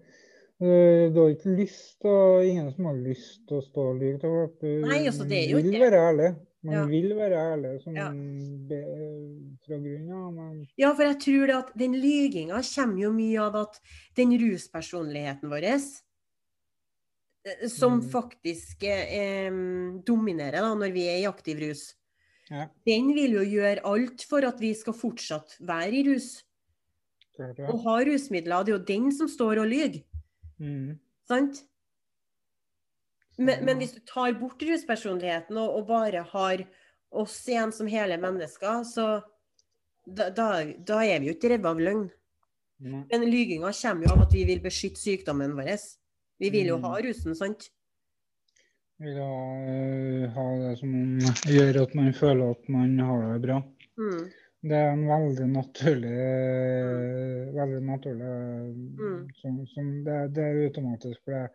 du har ikke lyst til å Ingen som har lyst til å stå og lyve. til folk. Du- Nei, altså, det er jo Man vil være ærlig. Man Ja. vil være ærlig som Ja. be, fra grunnen av, men Ja, for jeg tror det at den lyginga kommer jo mye av at den ruspersonligheten vår, eh, som Mm. faktisk eh, dominerer da, når vi er i aktiv rus, ja, den vil jo gjøre alt for at vi skal fortsatt være i rus Det det. og ha rusmidler. Det er jo den som står og lyver, Mm. sant? Men, men hvis du tar bort ruspersonligheten og, og bare har oss igjen som hele mennesker, så da, da, da er vi jo ikke redde av løgn. Mm. Men lyginga kommer jo av at vi vil beskytte sykdommen vår. Vi vil jo Mm. ha rusen, sant? Vil ha, eh, ha det som gjør at man føler at man har det bra. Mm. Det er en veldig naturlig veldig naturlig Mm. som, som det, det er automatisk. For det,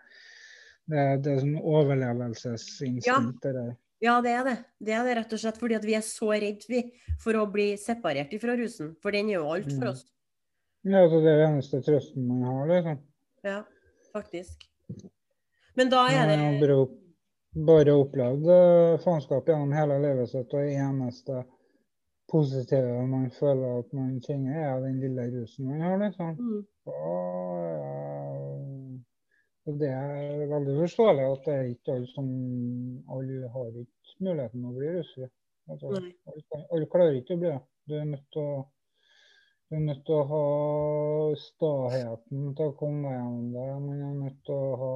det, det er sånn overlevelsesinstinkt. Ja. Ja, det er det. Det er det rett og slett fordi vi er så redd vi, for å bli separert fra rusen. For den gjør jo alt for Mm. oss. Ja, altså det er den eneste trøsten man har. liksom. Ja, faktisk. Men da er det bare, opp- bare opplevd eh, faenskap gjennom hele livet sitt, og det eneste positive man føler at man kjenner, er den lille rusen man har. liksom. mm. Og, ja, det er veldig forståelig at det er ikke alle som Alle har ikke muligheten å bli russere. Altså, alle, alle klarer ikke å bli det. Du er nødt til å du er nødt til å ha staheten til å komme deg gjennom det. Man er nødt til å ha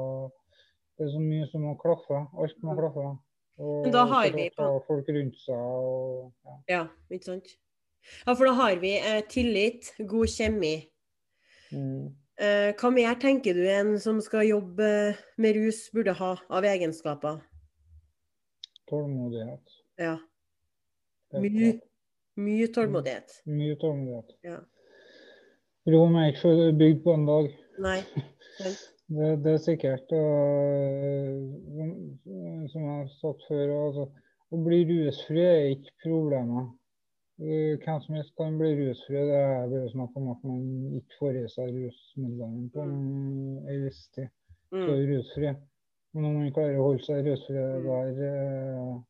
Det er så mye som må klaffe. Alt må Mm. klaffe. Og Men da har vi folk rundt seg og ja. Ja, ikke sant? Ja, for da har vi eh, tillit, god kjemi. Mm. Eh, hva mer tenker du en som skal jobbe med rus, burde ha av egenskaper? Tålmodighet. Ja, Mye. mye tålmodighet. Mye tålmodighet. Ja. Rom er ikke bygd på en dag. Nei. Det, det er sikkert. Og, som- jeg har sagt før, altså, å bli rusfri er ikke problemet. Eh, Hvem som helst kan bli rusfri. Det er bare snakk om at man ikke får i seg rusmidlene på en en viss tid. Så Mm. er rusfri. Men om man klarer å holde seg rusfri, Mm. der,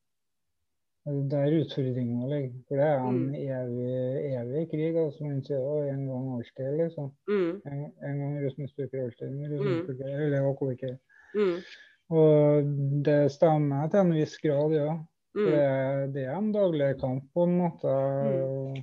eh, der utfordringa ligger. For det er en Mm. evig, evig krig, altså, man sier og en gang alltid, liksom. Mm. En, en gang rusmisbruker, alltid Mm. eller alkoholiker. Mm. Og det stemmer til en viss grad, ja. Mm. det, det er en daglig kamp, på en måte. Mm.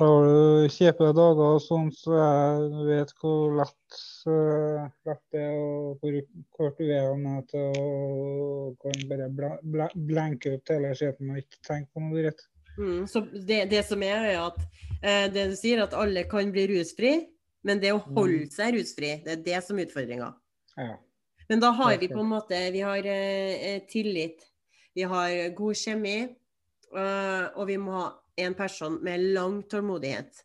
Har du kjipe dager og sånn, så jeg vet hvor lett, uh, lett det er, og hvor kort du er med til å kan bare bla, ut hele skjebnen og ikke tenke på noe dritt. Mm. Så det, det som er, er at uh, det du sier, at alle kan bli rusfri, men det å holde Mm. seg rusfri, det er det som er utfordringa. Ja. Men da har vi på en måte Vi har uh, tillit, vi har god kjemi, og vi må ha en person med lang tålmodighet.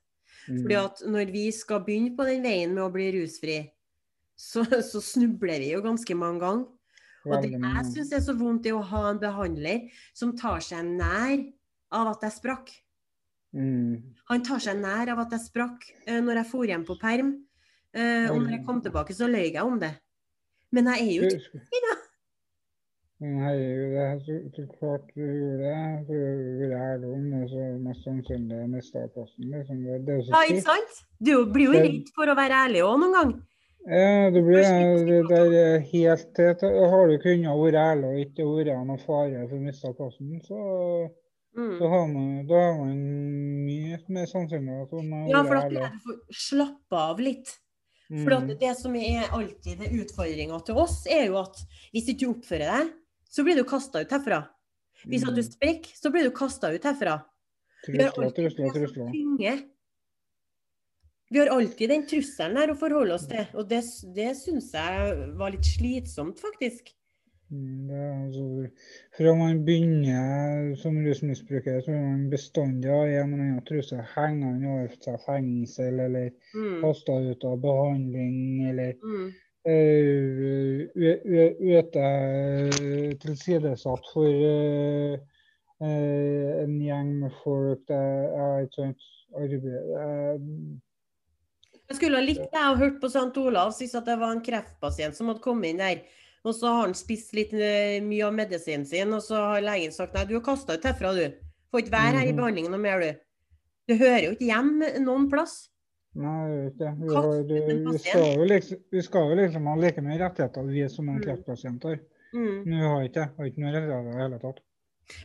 Mm. Fordi at når vi skal begynne på den veien med å bli rusfri, så, så snubler vi jo ganske mange ganger. Og det jeg syns er så vondt, er å ha en behandler som tar seg nær av at jeg sprakk. Mm. Han tar seg nær av at jeg sprakk eh, når jeg for hjem på perm. Eh, og når jeg kom tilbake, så løy jeg om det. Men jeg er jo ikke det er så, klart du gjorde det. For å være ærlig om det, så mest sannsynlig mista jeg plassen. Liksom. Det, det så Ja, ikke sant? Du blir jo redd for å være ærlig òg noen gang. Ja, det blir det der er helt tett. Har du kunnet være ærlig og ikke vært noen fare for å miste plassen, så, Mm. så har man, da har man mye mer sannsynlig for å Ja, for da at du får slappe av litt. For Mm. det som er alltid er utfordringa til oss, er jo at hvis ikke du oppfører deg, så blir du kasta ut herfra. Hvis at du Mm. sprekker, så blir du kasta ut herfra. Vi har alltid. Vi har alltid den trusselen her å forholde oss til, og det, det syns jeg var litt slitsomt, faktisk. Mm, Det altså, fra man begynner som rusmisbruker, så er man bestandig av en eller annen trussel hengende over seg. Fengsel, eller Mm. kasta ut av behandling, eller Mm. Uh, ute tilsidesatt for eh, eh, en gjeng med folk. Det er et sånt arbeid eh, Jeg skulle ha likt det, jeg har hørt på St. Olav hvis at det var en kreftpasient som hadde kommet inn der. Og så har han spist litt eh, mye av medisinen sin, og så har legen sagt nei, du er kasta ut herfra, du. Får ikke være her i Mhm. behandlingen noe mer, du. Du hører jo ikke hjem noen plass. Nei, jeg vet ikke. Vi, har, vi, skal jo liksom, vi skal jo liksom ha like mye rettigheter vi som en Mm. kreftpasient har. Mm. Men vi har ikke. Har ikke noen rettigheter i det hele tatt.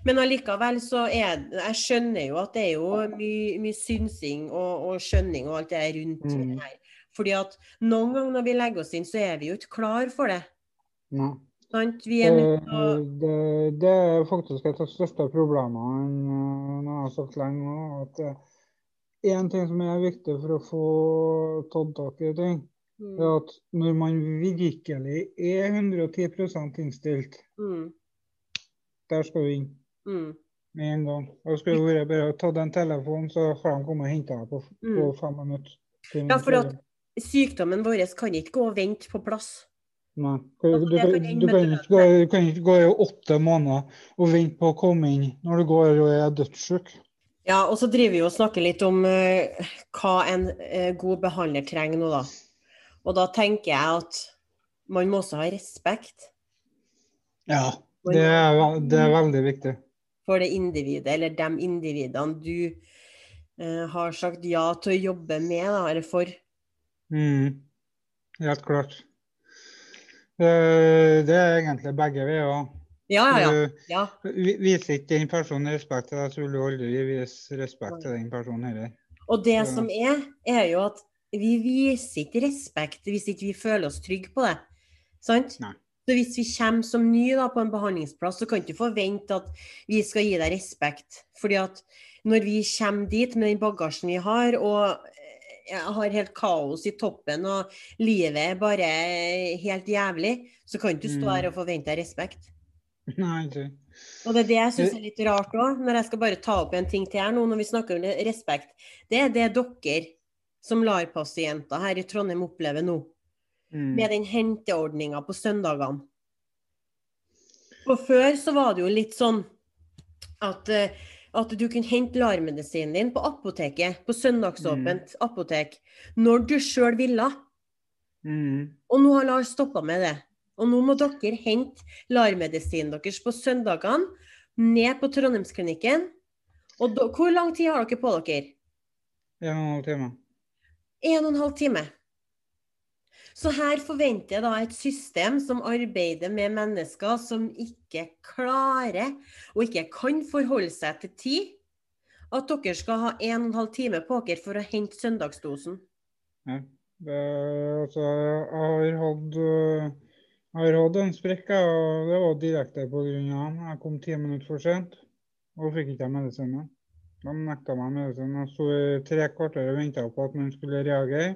Men allikevel så er Jeg skjønner jo at det er jo mye, mye synsing og, og skjønning og alt det der rundt Mm. det her. Fordi at noen ganger når vi legger oss inn, så er vi jo ikke klar for det. Nei. Er å Det, det, er faktisk et av de største problemene når jeg har sagt lenge nå. At én ting som er viktig for å få tatt tak i ting, Det er at når man virkelig er 110 innstilt, Mm. der skal du inn Mm. med en gang. Og skulle vært bare tatt en telefon, så har de kommet og henta deg på, på Mm. fem minutter. Ja, for at sykdommen vår kan ikke gå og vente på plass. Nei. Du, du, det du, du kan ikke gå i åtte måneder og vente på å komme inn når du går og er dødssyk. Ja, og så driver vi og snakker litt om uh, hva en uh, god behandler trenger nå, da. Og da tenker jeg at man må også ha respekt Ja, det er, det er veldig viktig. for det individet, eller de individene du uh, har sagt ja til å jobbe med, da, eller for. Mm. Helt klart. Det, det er egentlig begge veier. Ja, ja, ja. Ja. Viser ikke den personen respekt til deg, så vil du aldri vise respekt til den personen heller. Og det så. som er, er jo at vi viser ikke respekt hvis ikke vi føler oss trygge på det. Sant? Nei. Så hvis vi kommer som ny da, på en behandlingsplass, så kan du ikke forvente at vi skal gi deg respekt. Fordi at når vi kommer dit med den bagasjen vi har, og eh, jeg har helt kaos i toppen, og livet er bare helt jævlig, så kan du stå Mm. her og forvente deg respekt. Nei, ikke. Og det er det jeg syns er litt rart òg, når jeg skal bare ta opp en ting til her nå, når vi snakker om respekt. Det er det dere som LAR-pasienter her i Trondheim opplever nå, Mm. med den henteordninga på søndagene. Og før så var det jo litt sånn at, eh, at du kunne hente LAR-medisinen din på apoteket, på søndagsåpent apotek, når du sjøl ville. Mm. Og nå har LAR stoppa med det. Og nå må dere hente LAR-medisinen deres på søndagene ned på Trondheimsklinikken. Og da, hvor lang tid har dere på dere? En og en halv time. En og en halv time. Så her forventer jeg da et system som arbeider med mennesker som ikke klarer og ikke kan forholde seg til tid, at dere skal ha en og en halv time på dere for å hente søndagsdosen. Ja. Det, altså, jeg har hatt øh, har hatt en sprekk, og det var direkte av han. Jeg kom ti minutter for sent og fikk ikke medisinen. De nekta meg medisinen. Jeg sto i tre kvarter og venta på at man skulle reagere.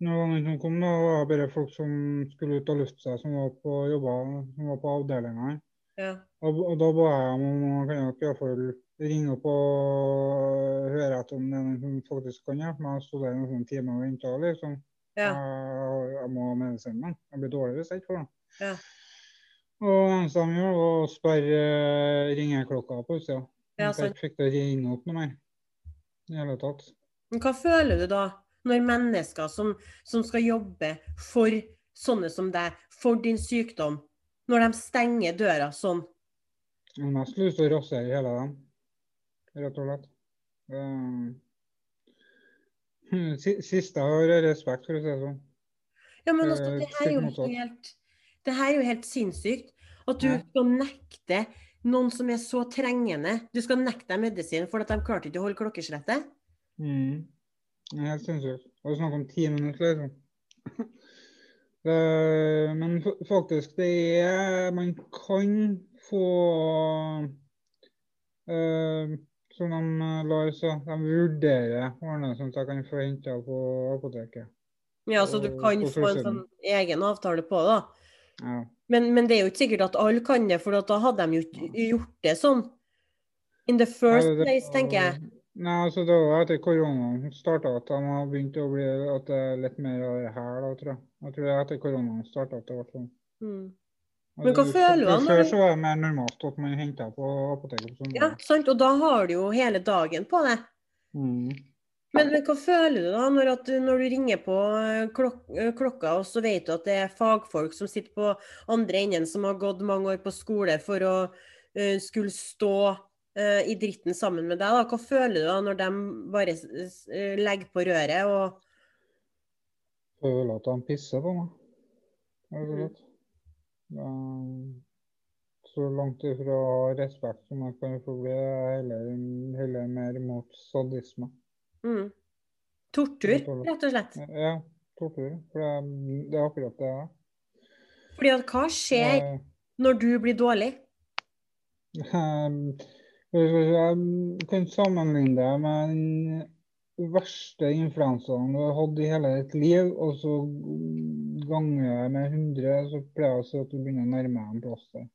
Når de som kom, da, var det bare folk som skulle ut og lufte seg, som var på jobber, som var på avdelinga. Ja. Og, og da ba jeg om om kan dere i hvert fall ringe opp og høre etter om det er noen som faktisk kan hjelpe meg. Jeg sto der i noen timer og venta, liksom. Ja. Jeg, jeg må ha medisinen. Jeg blir dårlig hvis jeg ikke får den. Ja. Og de var å sperre eh, ringeklokka på utsida. Ja, Så jeg fikk det ringe opp noe mer. I hele tatt. Men hva føler du da, når mennesker som, som skal jobbe for sånne som deg, for din sykdom, når de stenger døra sånn? Jeg har mest lyst til å rasere hele dem, rett og slett. Eh, siste Siste har jeg respekt, for å si det sånn. Ja, men altså, det er jo helt, det her er jo helt sinnssykt. At du Ja. skal nekte noen som er så trengende Du skal nekte dem medisin for at de klarte ikke å holde klokkeslettet. Mm. Det er helt sinnssykt. Og snakk om ti minutter, liksom. Det, men faktisk, det er Man kan få eh, Som de lar sa, De vurderer ordene sånn at jeg kan få henta på apoteket. Ja, så du kan få en sånn egen avtale på det. Ja. Men, men det er jo ikke sikkert at alle kan det, for da hadde de jo ikke gjort det sånn. In the first Nei, det- place, tenker jeg. Nei, altså Det var etter koronaen starta at de har begynt å bli at det er litt mer av det her, da, tror jeg. Jeg tror det er etter koronaen starta at det ble sånn. Mm. Men hva føler når Før så var det mer normalt at man henta på apoteket på Ja, sant? Og da har du jo hele dagen på det. Mm. Men, men hva føler du da når, at, du- når du ringer på eh, klok eh, klokka, og så vet du at det er fagfolk som sitter på andre enden, som har gått mange år på skole for å uh, skulle stå uh, i dritten sammen med deg? da? Hva føler du da når de bare eh, legger på røret og Føler at de pisser på meg. rett og Mhm. Det Så langt ifra respekt som jeg kan få bli, er heller, heller mer mot sadisme. Mm. Tortur, rett og slett. Ja, tortur. For det, det er akkurat det det er. Fordi at hva skjer Eh, når du blir dårlig? Um, Jeg kan sammenligne det med den verste influensaen du har hatt i hele ditt liv, og så ganger jeg med 100, så pleier jeg å si at du begynner å nærme deg en plass der.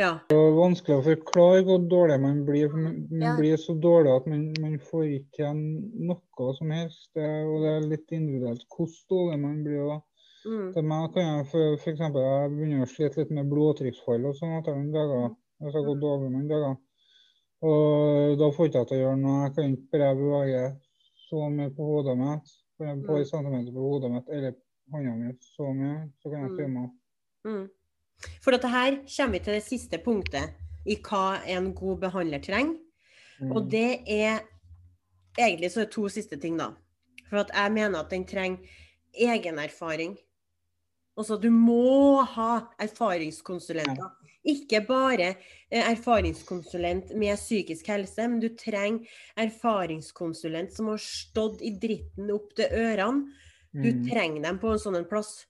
Ja. Det er vanskelig å forklare hvor dårlig man blir. for Man, man Ja. blir så dårlig at man, man får ikke igjen noe som helst. Det, er- og det er litt individuelt hvor dårlig man blir. da. Mm. Til meg kan jeg for, for eksempel, jeg begynner å slite litt med blodtrykksfall og sånn etter noen dager. Hvis jeg går dårlig noen dager. Og da får jeg ikke til å gjøre noe. Jeg kan ikke bare bevege så mye på hodet mitt. bare et par Mm. centimeter på hodet mitt eller hånda mi så mye, så kan jeg filme. svømme. Mm. For dette her kommer vi til det siste punktet i hva en god behandler trenger. Mm. Og det er Egentlig så er det to siste ting, da. For at jeg mener at den trenger egenerfaring. Altså, du må ha erfaringskonsulenter. Ikke bare eh, erfaringskonsulent med psykisk helse, men du trenger erfaringskonsulent som har stått i dritten opp til ørene. Du Mm. trenger dem på en sånn plass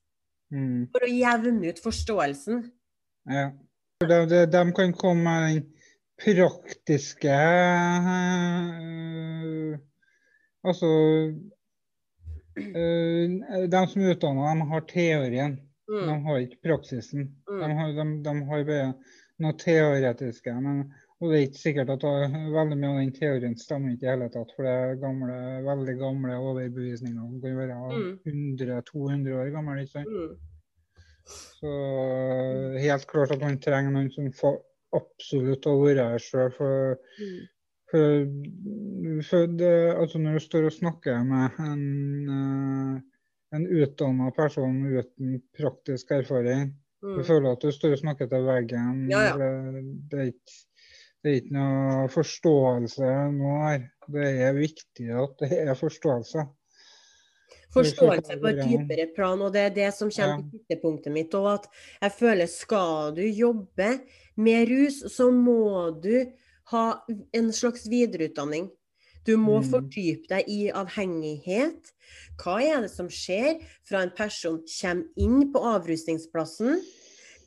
Mm. for å jevne ut forståelsen. Ja. De, de, de kan komme med den praktiske øh, Altså øh, De som er utdanna, de har teorien. De Mm. har ikke praksisen. De Mm. har, de, de har bare noe teoretiske. Men, og det er ikke sikkert at veldig mye av den teorien stemmer ikke i hele tatt. For det er gamle, veldig gamle overbevisninger Den kan være Mm. 100-200 år gammel. ikke sant? Mm. Så helt klart at man trenger noen som får absolutt å være her sjøl. For, Mm. for, for det, altså når du står og snakker med en, eh, en utdanna person uten praktisk erfaring, du Mm. føler at du står og snakker til veggen. Ja, ja. Det, det, er ikke, det er ikke noe forståelse nå her. Det er viktig at det er forståelse. Forståelse på et dypere plan, og det er det som kommer til siste mitt. Og at jeg føler skal du jobbe med rus, så må du ha en slags videreutdanning. Du må Mm. fordype deg i avhengighet. Hva er det som skjer fra en person kommer inn på avrusningsplassen?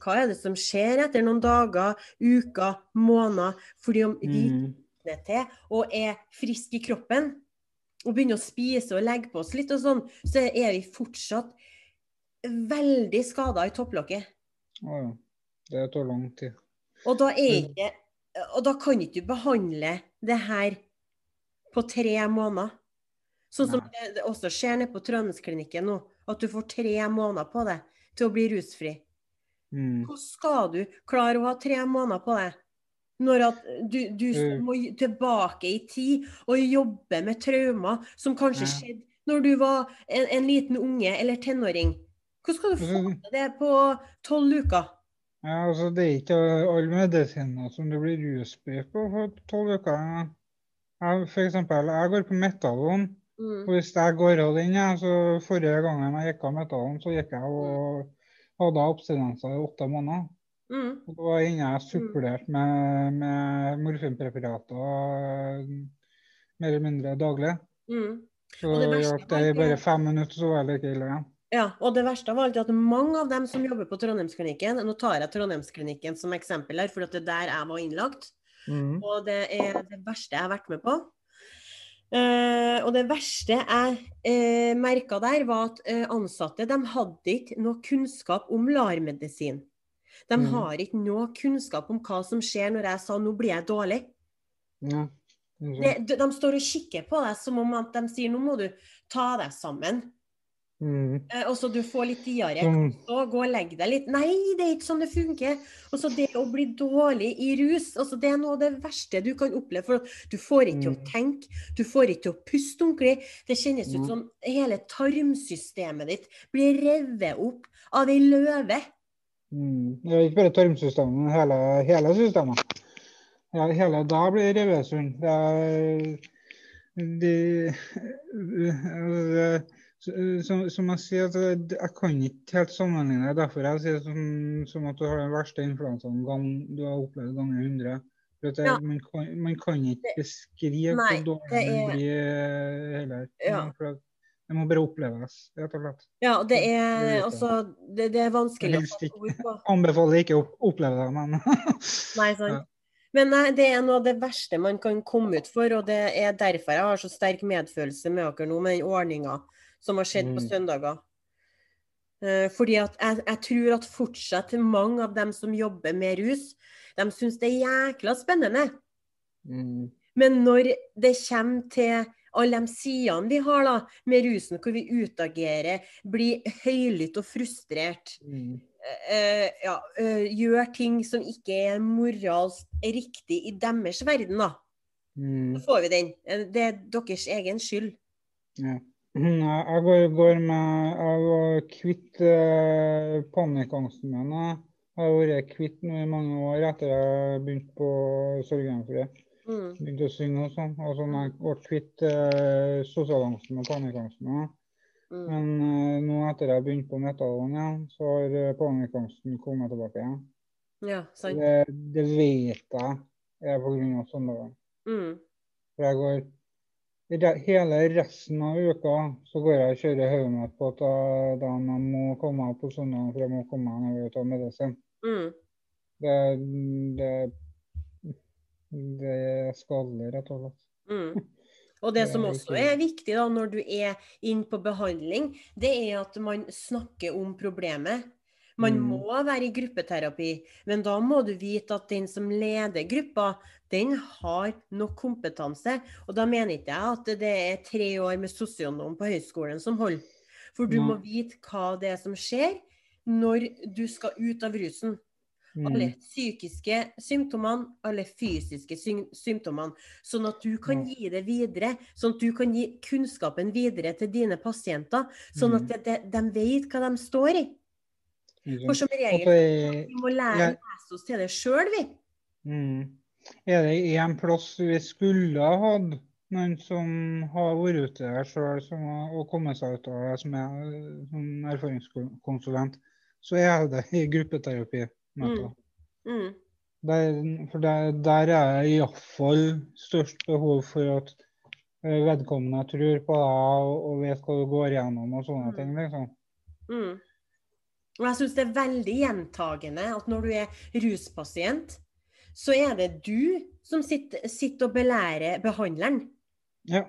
Hva er det som skjer etter noen dager, uker, måneder, fordi om vi Mm. våkner til og er friske i kroppen, og begynner å spise og legge på oss litt og sånn, så er vi fortsatt veldig skada i topplokket. Å ja. Det tar lang tid. Og da, Mm. ikke, og da kan ikke du behandle det her på tre måneder. Sånn som Nei. det også skjer nede på Trondheimsklinikken nå, at du får tre måneder på det til å bli rusfri. Mm. Hvordan skal du klare å ha tre måneder på det? Når at du, du Mm. må tilbake i tid og jobbe med traumer som kanskje Ja. skjedde når du var en, en liten unge eller tenåring. Hvordan skal du få Mm. til det på tolv uker? Ja, altså Det er ikke alle medisiner som du blir rusfri på for tolv uker. Jeg, for eksempel, jeg går på metadon. Mm. Hvis jeg går av den, så Forrige gangen jeg gikk av metadon, så gikk jeg og hadde abstinenser i åtte måneder. Mm. Og Da var jeg supplert med, med morfinpreparater eh, mer eller mindre daglig. Mm. Så det hjalp det i bare fem minutter, så var jeg like ille igjen. Ja, og det verste av alt er at mange av dem som jobber på Trondheimsklinikken Nå tar jeg Trondheimsklinikken som eksempel her, for det er der jeg var innlagt. Og det er det verste jeg har vært med på. Eh, og det verste jeg uh, merka der, var at uh, ansatte de hadde ikke noe kunnskap om LAR-medisin. De mm. har ikke noe kunnskap om hva som skjer når jeg sa 'nå blir jeg dårlig'. Ja. Mm -hmm. sant. de, de står og kikker på deg som om at de sier 'nå må du ta deg sammen'. Mm. Eh, og så du får litt diaré. Så gå og legg deg litt. Nei, det er ikke sånn det funker. Og så det å bli dårlig i rus, altså det er noe av det verste du kan oppleve. For du får ikke til å Mm. tenke, du får ikke til å puste ordentlig. Det kjennes ut Mm. som hele tarmsystemet ditt blir revet opp av ei løve. Mm. Det ikke bare tarmsystemet, men hele, hele systemet. Ja, hele da blir revet sund. Det er de, øh, som, som jeg sier, at jeg kan ikke helt sammenligne det. Derfor jeg sier som, som at du har den verste influensaen gang, du har opplevd ganger 100. For at det, Ja. man, kan, man kan ikke beskrive hvor dårlig det er- blir øh, heller. Ja. Det må bare oppleves, rett og slett. Ja, det Det er altså Det, det er vanskelig å sette ord på. Anbefaler ikke å oppleve det, men Nei, sant. Men nei, det er noe av det verste man kan komme ut for, og det er derfor jeg har så sterk medfølelse med dere nå, med den ordninga som har skjedd på Mm. søndager. Eh, Fordi at jeg, jeg tror at fortsatt mange av dem som jobber med rus, de syns det er jækla spennende. Mm. Men når det kommer til alle de sidene vi har da, med rusen, hvor vi utagerer, blir høylytt og frustrert, Mm. eh, ja, eh, gjør ting som ikke er moralsk riktig i deres verden, da, Mm. så får vi den. Eh, Det er deres egen skyld. Ja. Mm, Jeg går, går med Jeg var kvitt eh, panikkangsten min. Jeg har vært kvitt nå i mange år etter jeg begynte på Sorgenfri. Mm. Begynte å synge og sånn. Og sånn jeg ble kvitt eh, sosialangsten og panikkangsten. Mm. Men eh, nå etter jeg begynte på metallen igjen, så har eh, panikkangsten kommet tilbake igjen. Ja, sant. Det, det vet jeg er pga. søndagene. Mm. For jeg går Hele resten av uka så går jeg og kjører hodet mitt på at da, man jeg må komme meg på søndag, for jeg må komme meg ned og ta medisin. Mm. Det, det, det er skadelig, rett og slett. Mm. Og det som også er viktig da, når du er inn på behandling, det er at man snakker om problemet. Man Mm. må være i gruppeterapi, men da må du vite at den som leder gruppa, den har nok kompetanse. Og da mener ikke jeg at det er tre år med sosionom på høyskolen som holder. For du må vite hva det er som skjer når du skal ut av rusen. Alle Mm. psykiske symptomene, alle fysiske sym symptomene. Sånn at du kan gi det videre. Sånn at du kan gi kunnskapen videre til dine pasienter. Sånn at Mm. de, de, de vet hva de står i. For som regel, det vi må lære å lese oss til det sjøl, vi. Mm. Er det en plass vi skulle ha hatt noen som har vært ute der sjøl og kommet seg ut av det, som er som erfaringskonsulent, så er det i gruppeterapi. Mm. Mm. Der, for der, der er det iallfall størst behov for at eh, vedkommende tror på deg og vet hva du går gjennom og sånne Mm. ting. liksom. Mm. Og jeg syns det er veldig gjentagende at når du er ruspasient, så er det du som sitter, sitter og belærer behandleren. Ja.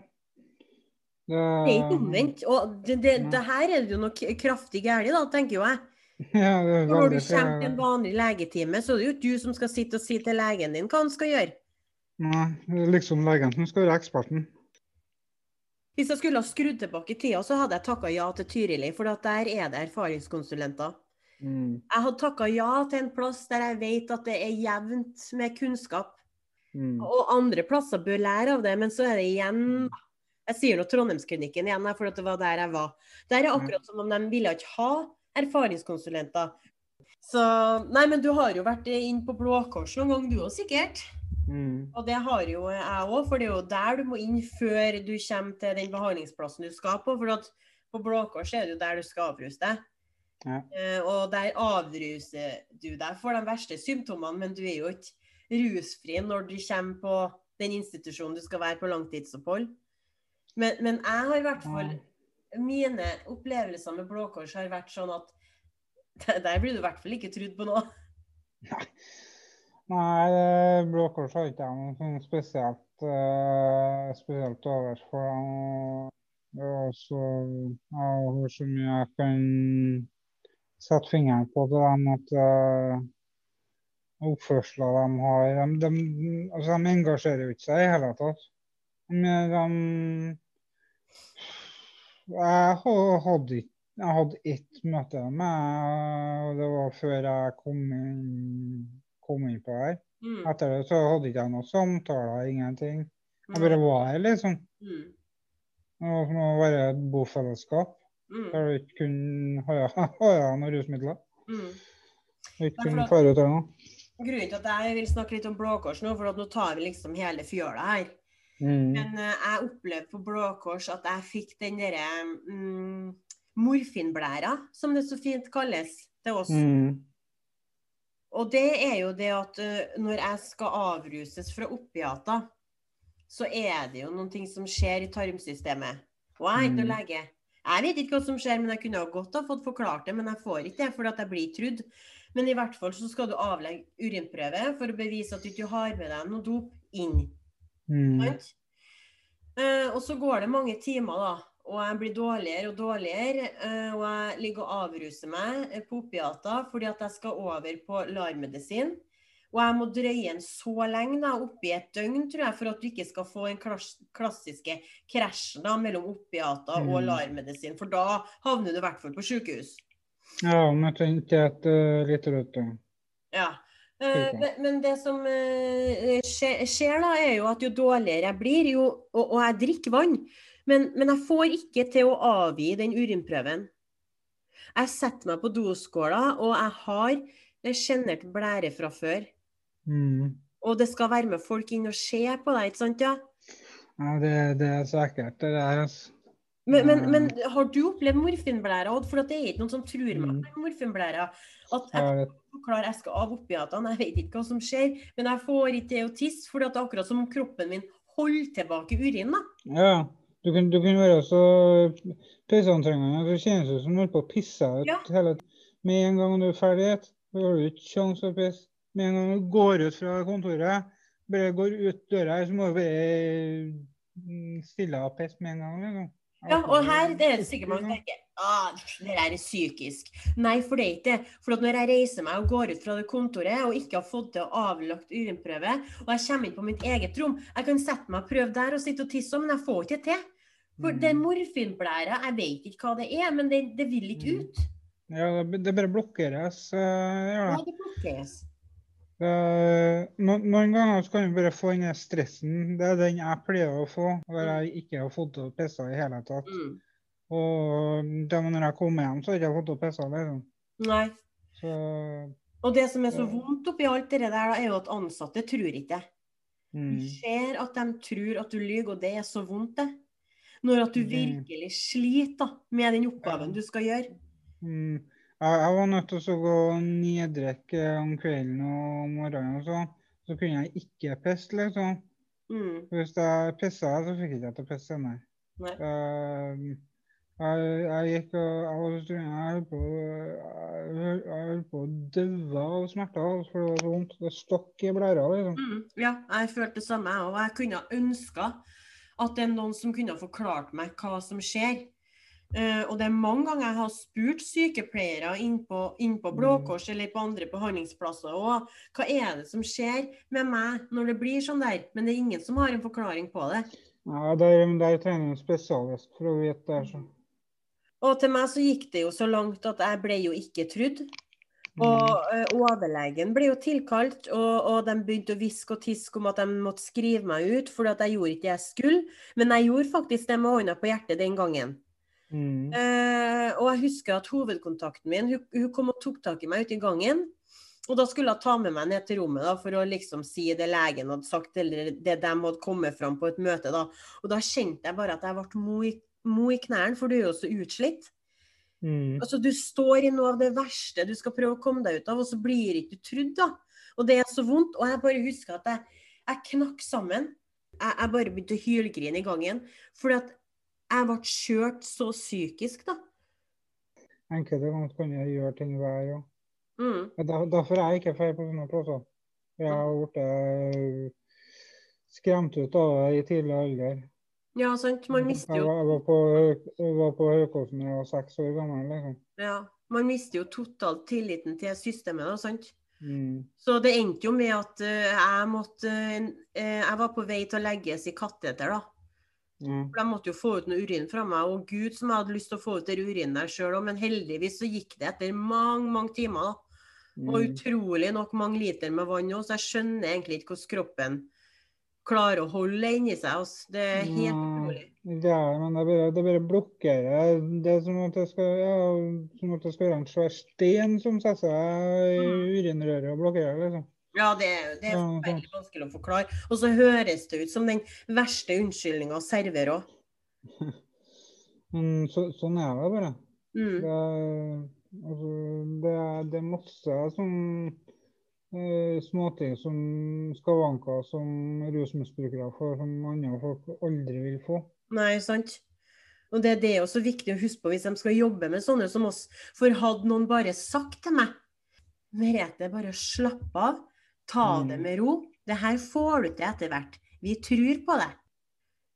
Det, Det er ikke omvendt. Og det, det, det her er det jo noe kraftig galt, da, tenker jo jeg. Ja, det når du kommer til en vanlig legetime, så er det jo ikke du som skal sitte og si til legen din hva han skal gjøre. Nei, det er liksom legen som skal være eksperten. Hvis jeg skulle ha skrudd tilbake i tida, så hadde jeg takka ja til Tyrili, for at der er det erfaringskonsulenter. Mm. Jeg hadde takka ja til en plass der jeg vet at det er jevnt med kunnskap. Mm. Og andre plasser bør lære av det, men så er det igjen Jeg sier nå Trondheimsklinikken igjen, for det var der jeg var. Der er akkurat som om de ville ikke ha erfaringskonsulenter. Så Nei, men du har jo vært inn på Blå Kors noen gang, du òg sikkert. Mm. Og det har jo jeg òg, for det er jo der du må inn før du kommer til den behandlingsplassen du skal på. For at på Blå Kors er det jo der du skal avruse deg. Ja. Eh, og der avruser du deg for de verste symptomene, men du er jo ikke rusfri når du kommer på den institusjonen du skal være på langtidsopphold. Men, men jeg har i hvert fall Mine opplevelser med Blå Kors har vært sånn at der blir du i hvert fall ikke trudd på noe. Nei, det Blå Kors har ikke jeg noe sånn spesielt, eh, spesielt over, for. Og, og så jeg har så mye jeg kan sette fingeren på til dem at uh, oppførsler de har de, de, altså, de engasjerer jo ikke seg i hele tatt. Men de Jeg hadde jeg hadde ett møte med og det var før jeg kom inn, kom inn på her. Mm. Etter det så hadde ikke jeg noen samtaler, ingenting. Jeg bare var her, liksom. Mm. Det var som å være et bofellesskap Mm. der du ikke kunne ha, ha noen rusmidler. Mm. Ikke kunne fare ut av noe. Grunnen til at jeg vil snakke litt om Blå Kors nå, for nå tar vi liksom hele fjøla her. Mm. Men uh, jeg opplevde på Blå Kors at jeg fikk den derre um, morfinblæra, som det så fint kalles til oss. Mm. Og det er jo det at eh, når jeg skal avruses fra opiater, så er det jo noen ting som skjer i tarmsystemet. Og jeg er ikke noen Mm. lege. Jeg vet ikke hva som skjer, men jeg kunne ha godt ha fått forklart det, men jeg får ikke det fordi at jeg blir trudd. Men i hvert fall så skal du avlegge urinprøve for å bevise at du ikke har med deg noe dop inn. Mm. Sant? Eh, og så går det mange timer, da. Og jeg blir dårligere og dårligere. Eh, og jeg ligger og avruser meg eh, på opiater fordi at jeg skal over på LAR-medisin. Og jeg må drøye den så lenge, da, oppi et døgn, tror jeg, for at du ikke skal få den klass klassiske krasjen da, mellom opiater og Mm. LAR-medisin. For da havner du i hvert fall på sykehus. Ja, om jeg tenker et uh, liter rødt ja. Ja. Eh, men, men det som uh, skjer, skjer da, er jo at jo dårligere jeg blir, jo, og, og jeg drikker vann, men, men jeg får ikke til å avgi den urinprøven. Jeg setter meg på doskåla, og jeg har eh, sjenert blære fra før. Mm. Og det skal være med folk inn og se på deg, ikke sant? ja? Ja, det, det er så ekkelt, det der. altså. Men, men, men har du opplevd morfinblære, Odd? For det er ikke noen som tror meg Mm. på morfinblære. At jeg klarer det, jeg skal av opiatene, jeg vet ikke hva som skjer, men jeg får ikke til å tisse, for det er akkurat som om kroppen min holder tilbake urin. da. ja. Du kunne, du kunne være så pisseantrengende at det kjennes ut som du holder på å pisse ut Ja. hele Med en gang du er ferdig, så har du ikke sjanse til å pisse. Med en gang du går ut fra kontoret, bare går ut døra her, så må du bare mm, stille av piss med en gang. Liksom. Ja, og her det er det sikkert mange som tenker ah, det der er psykisk. Nei, for det er ikke det. For når jeg reiser meg og går ut fra det kontoret og ikke har fått til å avlagt urinprøve, og jeg kommer inn på mitt eget rom Jeg kan sette meg og prøve der og sitte og tisse, men jeg får ikke til. For Mm. det morfinblæra, jeg vet ikke hva det er, men det, det vil ikke Mm. ut. Ja, det, bare blokkeres. Uh, ja. Ja, det blokkeres. Uh, no, noen ganger så kan du bare få den stressen. Det er den jeg pleier å få når jeg ikke har fått opp pissa i hele tatt. Mm. Og da når jeg kommer hjem, så har jeg ikke fått opp pissa. Liksom. Nei. Så Og det som er så vondt oppi alt det der, da, er jo at ansatte tror ikke. det. mm, ser at de tror at du lyver, og det er så vondt, det. Når at du virkelig sliter med den oppgaven du skal gjøre. mm, jeg, var nødt til å gå neddrikk om kvelden og om morgenen og så, Så kunne jeg ikke pisse, liksom. Mm. Hvis jeg pissa, så fikk jeg ikke til å pisse senere. Nei. Uh, jeg, jeg gikk og jeg var holdt på, på å daue av smerter, for det var så vondt. Det stokk i blæra. liksom. Mm. Ja, jeg følte det samme, og jeg kunne ønska at det er noen som kunne ha forklart meg hva som skjer. Uh, og det er mange ganger jeg har spurt sykepleiere inn på, inn på Blå Mm. Kors eller på andre behandlingsplasser òg, hva er det som skjer med meg når det blir sånn der, men det er ingen som har en forklaring på det. Ja, det er, det er trening spesialist for å vite det. Så. Og til meg så gikk det jo så langt at jeg ble jo ikke trudd. Og eh, overlegen ble jo tilkalt, og, og de begynte å hviske og tiske om at de måtte skrive meg ut fordi at jeg gjorde ikke det jeg skulle. Men jeg gjorde faktisk det med hånda på hjertet den gangen. Mm. Eh, og jeg husker at hovedkontakten min hun, hun kom og tok tak i meg ute i gangen. Og da skulle jeg ta med meg ned til rommet da, for å liksom si det legen hadde sagt, eller det de hadde kommet fram på et møte. da. Og da kjente jeg bare at jeg ble mo i, mo i knærne, for du er jo så utslitt. Mm. Altså, Du står i noe av det verste du skal prøve å komme deg ut av, og så blir ikke du trudd. da. Og det er så vondt. Og jeg bare husker at jeg, jeg knakk sammen. Jeg, jeg bare begynte å hylgrine i gangen. Fordi at jeg ble kjørt så psykisk, da. Enkelte ganger kan jeg gjøre ting hver òg. Mm. Der- Derfor er jeg ikke feil på sånne plasser. Jeg har blitt eh, skremt ut av det i tidlig alder. Ja, sant. Man mister jo, jeg var på, jeg var på Høykosen da jeg var seks år gammel. liksom. ja, man mister jo totalt tilliten til systemet. da, sant? Mm. Så det endte jo med at eh, jeg måtte eh, Jeg var på vei til å legges i kateter, da. Mm. For de måtte jo få ut noe urin fra meg, og gud som jeg hadde lyst til å få ut den urinen der sjøl òg, men heldigvis så gikk det etter mange, mange timer. da. Og Mm. utrolig nok mange liter med vann òg, så jeg skjønner egentlig ikke hvordan kroppen klarer å holde inni seg. Altså. Det er helt utrolig. Ja, men det bare, det bare blokkerer. Det er som at det skal, ja, som at det skal være en svær sten som setter seg i urinrøret og blokkerer. liksom. Ja, det, det er veldig vanskelig å forklare. Og så høres det ut som den verste unnskyldninga å servere òg. Så, sånn er det bare. Mm. Det altså, det det er masse sånn eh, småting som skavanker som rusmisbrukere får, som andre folk aldri vil få. Nei, sant. Og det, det er også viktig å huske på hvis de skal jobbe med sånne som oss. For hadde noen bare sagt til meg Merete, bare slapp av. Ta det Mm. med ro. Det her får du til etter hvert. Vi tror på det.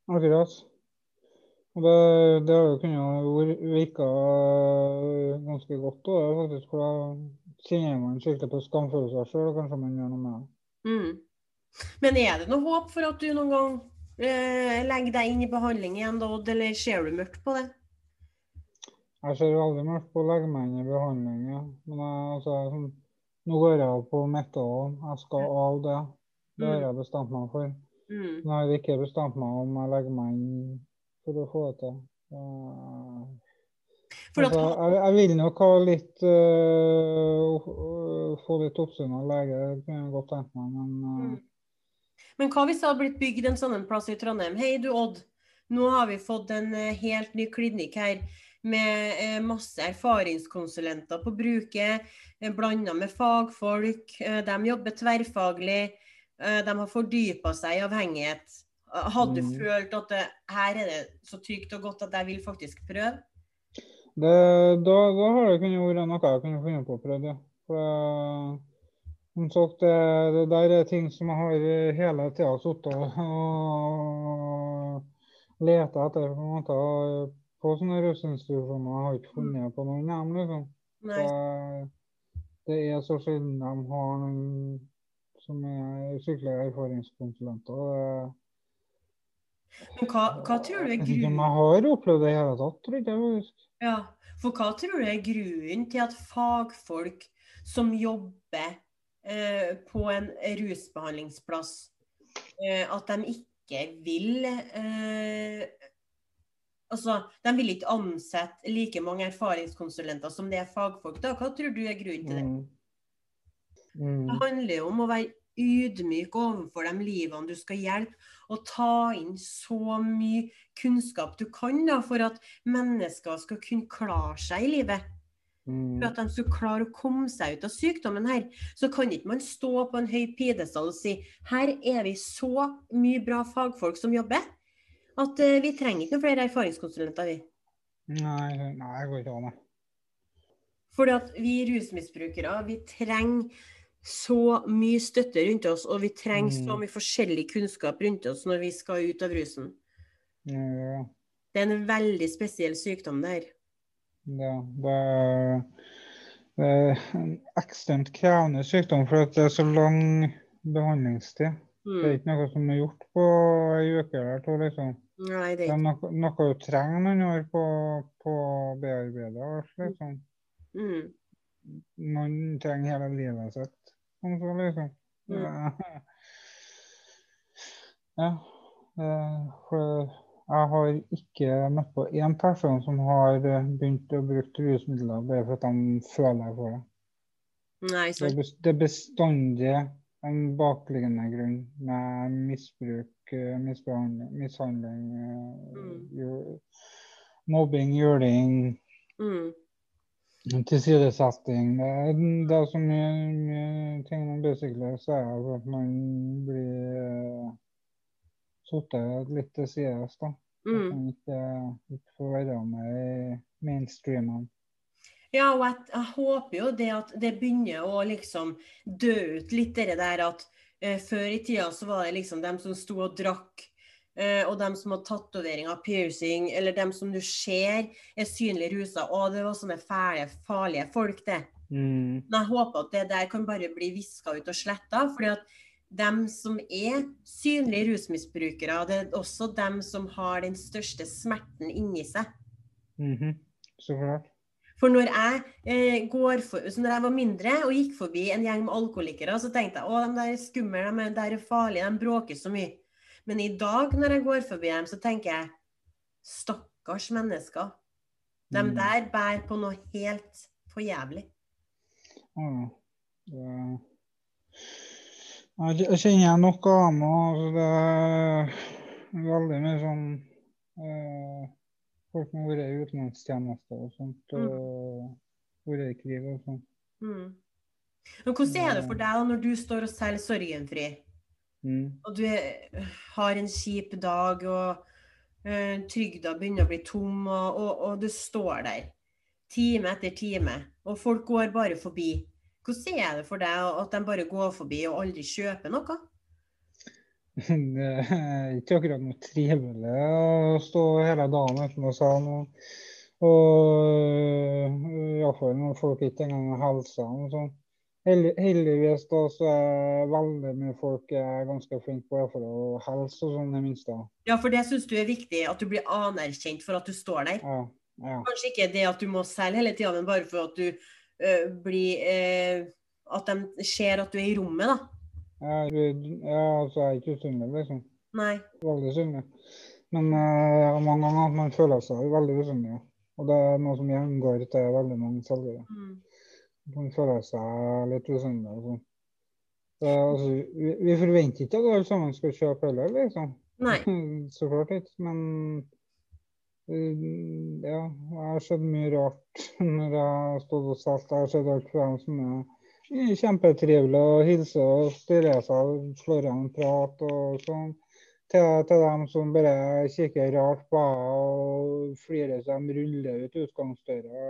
Akkurat. Og det, det har jo kunnet virke ganske godt òg, faktisk. For kjenner man skikkelig på skamfølelser sjøl, kanskje man gjør noe med det. Mm. Men er det noe håp for at du noen gang eh, legger deg inn i behandling igjen, da, eller ser du mørkt på det? Jeg ser veldig mørkt på å legge meg inn i behandling, ja. Men jeg, altså, sånn, nå går jeg av på metadon. Jeg skal av det. Det har jeg bestemt meg for. Mm. Men jeg har ikke bestemt meg om jeg legger meg inn for å få det til. Altså, jeg, jeg vil nok ha litt øh, Få litt oppsyn av lege, det kunne jeg godt tenkt meg, men uh... Men hva hvis det hadde blitt bygd en sånn en plass i Trondheim? Hei du Odd, nå har vi fått en eh, helt ny klinikk her med masse erfaringskonsulenter på bruket, blanda med fagfolk. De jobber tverrfaglig. De har fordypa seg i avhengighet. Hadde du Mm. følt at det, her er det så trygt og godt at jeg vil faktisk prøve? Det, da, da har det kunnet være noe jeg kunne funnet på å prøve. For øh, som sagt, det, det der er ting som jeg har hele tida sittet og, leta etter på en måte på sånne rusinstitusjoner. Jeg har ikke funnet på noen av dem, liksom. Det, det er så sjelden de har noen som er skikkelig erfaringskonsulenter. og Men hva, hva tror du er grunnen? jeg har opplevd det i hele tatt, tror jeg. Ja, for hva tror du er grunnen til at fagfolk som jobber eh, på en rusbehandlingsplass, eh, at de ikke vil eh, Altså, de vil ikke ansette like mange erfaringskonsulenter som det er fagfolk. da. Hva tror du er grunnen til det? Mm. Mm. Det handler jo om å være ydmyk overfor de livene du skal hjelpe, og ta inn så mye kunnskap du kan da, for at mennesker skal kunne klare seg i livet. Mm. For at de skal klare å komme seg ut av sykdommen her. Så kan ikke man stå på en høy pidestall og si her er vi så mye bra fagfolk som jobber, at uh, vi trenger ikke noen flere erfaringskonsulenter. vi. Nei, nei, det går ikke an. Fordi at vi rusmisbrukere, vi trenger så mye støtte rundt oss, og vi trenger så Mm. mye forskjellig kunnskap rundt oss når vi skal ut av rusen. Ja, Det er en veldig spesiell sykdom det her. det, det, er- det er en ekstremt krevende sykdom, for det er så lang behandlingstid. Det er Mm. ikke noe som er gjort på ei uke eller to, liksom. Nei, det er ikke. Det noe, noe du trenger noen år på, på å bearbeide. altså, Liksom. mm. Noen trenger hele livet sitt. Så liksom. Mm. Ja. jeg har ikke møtt på én person som har eh, begynt å bruke rusmidler bare for at de føler for det. Nei, er, det er bestandig en bakliggende grunn med misbruk, eh, mishandling, eh, Mm. mobbing, juling, Mm. Tilsidesetting. Det er, det er så mye, ting man basically sier for at man blir uh, satt litt til sides. da. At Mm. man ikke, ikke får være med i mainstreamen. Ja, og jeg, jeg håper jo det at det begynner å liksom dø ut litt det der at eh, før i tida så var det liksom dem som sto og drakk, eh, og dem som har tatoveringer, piercing, eller dem som du ser er synlig rusa. Å, det var sånne fæle, farlige folk, det. Mm. Men jeg håper at det der kan bare bli viska ut og sletta. fordi at dem som er synlige rusmisbrukere, det er også dem som har den største smerten inni seg. Mhm. Så klart. For når jeg, eh, går for, så når jeg var mindre og gikk forbi en gjeng med alkoholikere, så tenkte jeg å, de der er skumle, de der er farlige, de bråker så mye. Men i dag når jeg går forbi dem, så tenker jeg stakkars mennesker. De Mm. der bærer på noe helt for jævlig. Ja, Jeg kjenner nok av dem. Det er veldig mye sånn eh, Folk som har vært i utenlandstjeneste og sånt. Og vært i krig og sånt. Mm. Men hvordan er det for deg da når du står og selger Sorgenfri, Mm. og du er, har en kjip dag, og uh, trygda begynner å bli tom, og, og, og du står der time etter time, og folk går bare forbi. Hvordan er det for deg at de bare går forbi og aldri kjøper noe? Det er ikke akkurat noe trivelig å stå hele dagen uten å si noe. Og iallfall når folk ikke engang hilser. Sånn. Heldigvis da, så er veldig mye folk er ganske flinke på iallfall å helse og sånn, det minste. Ja, for det syns du er viktig, at du blir anerkjent for at du står der? Ja, ja. Kanskje ikke det at du må selge hele tida, men bare for at du øh, blir øh, At de ser at du er i rommet, da. Ja, ja altså jeg er ikke usynlig, liksom. Nei. Veldig synlig. Men øh, mange ganger at man føler seg veldig usynlig. Og det er noe som gjengår til veldig mange selgere. Mm. Man føler seg litt usynlig. Altså. altså, vi, vi, forventer ikke at alle sammen skal kjøpe heller, liksom. Nei. Så klart ikke. Men uh, ja, jeg har sett mye rart når jeg har stått og solgt. Jeg har sett alt fra dem som er kjempetrivelige og hilser og stiller seg og slår av en prat og sånn. Til, til, dem som bare kikker rart på og flirer så de ruller ut utgangsdøra.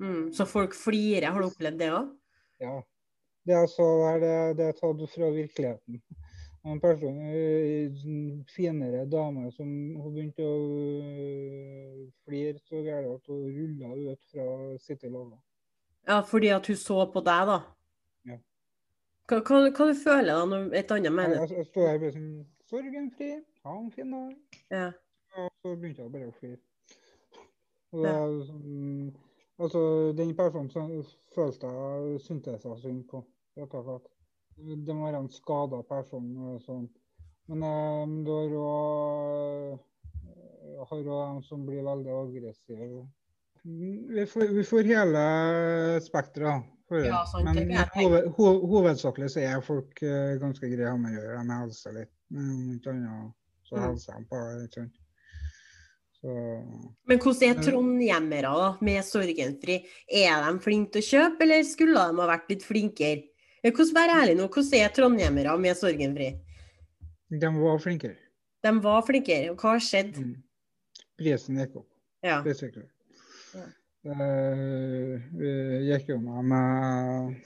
Mm, så folk flirer, har du opplevd det òg? Ja. Det er, så, det, det er tatt fra virkeligheten. En person, en finere dame som hun begynte å øh, flire så gærent at hun rulla ut fra City Lava. Ja, fordi at hun så på deg, da? Ja. Hva, hva, hva du føler da når et annet mener? Jeg, jeg står her bare sånn Sorgenfri, ha en fin dag. Ja. Og så begynte jeg bare å flire. Og det er sånn Altså, den personen som følte jeg syntes jeg synd på. rett og slett. Det må være en skada person. Sånn. Men um, du har òg dem som blir veldig aggressive. Vi får, vi får hele spekteret. Ja, Men hoved, hoved, hovedsakelig så er folk uh, ganske greie med å gjøre. De helser litt. Men om ikke annet så mm. de på. ikke sant? Så, Men hvordan er trondhjemmere da, med Sorgenfri? Er de flinke til å kjøpe, eller skulle de ha vært litt flinkere? Hvordan, vær ærlig nå, hvordan er trondhjemmere med Sorgenfri? De var flinkere. De var flinkere, og hva har skjedd? Mm. Prisen gikk opp. Ja. Basically. Ja. Uh, vi gikk jo med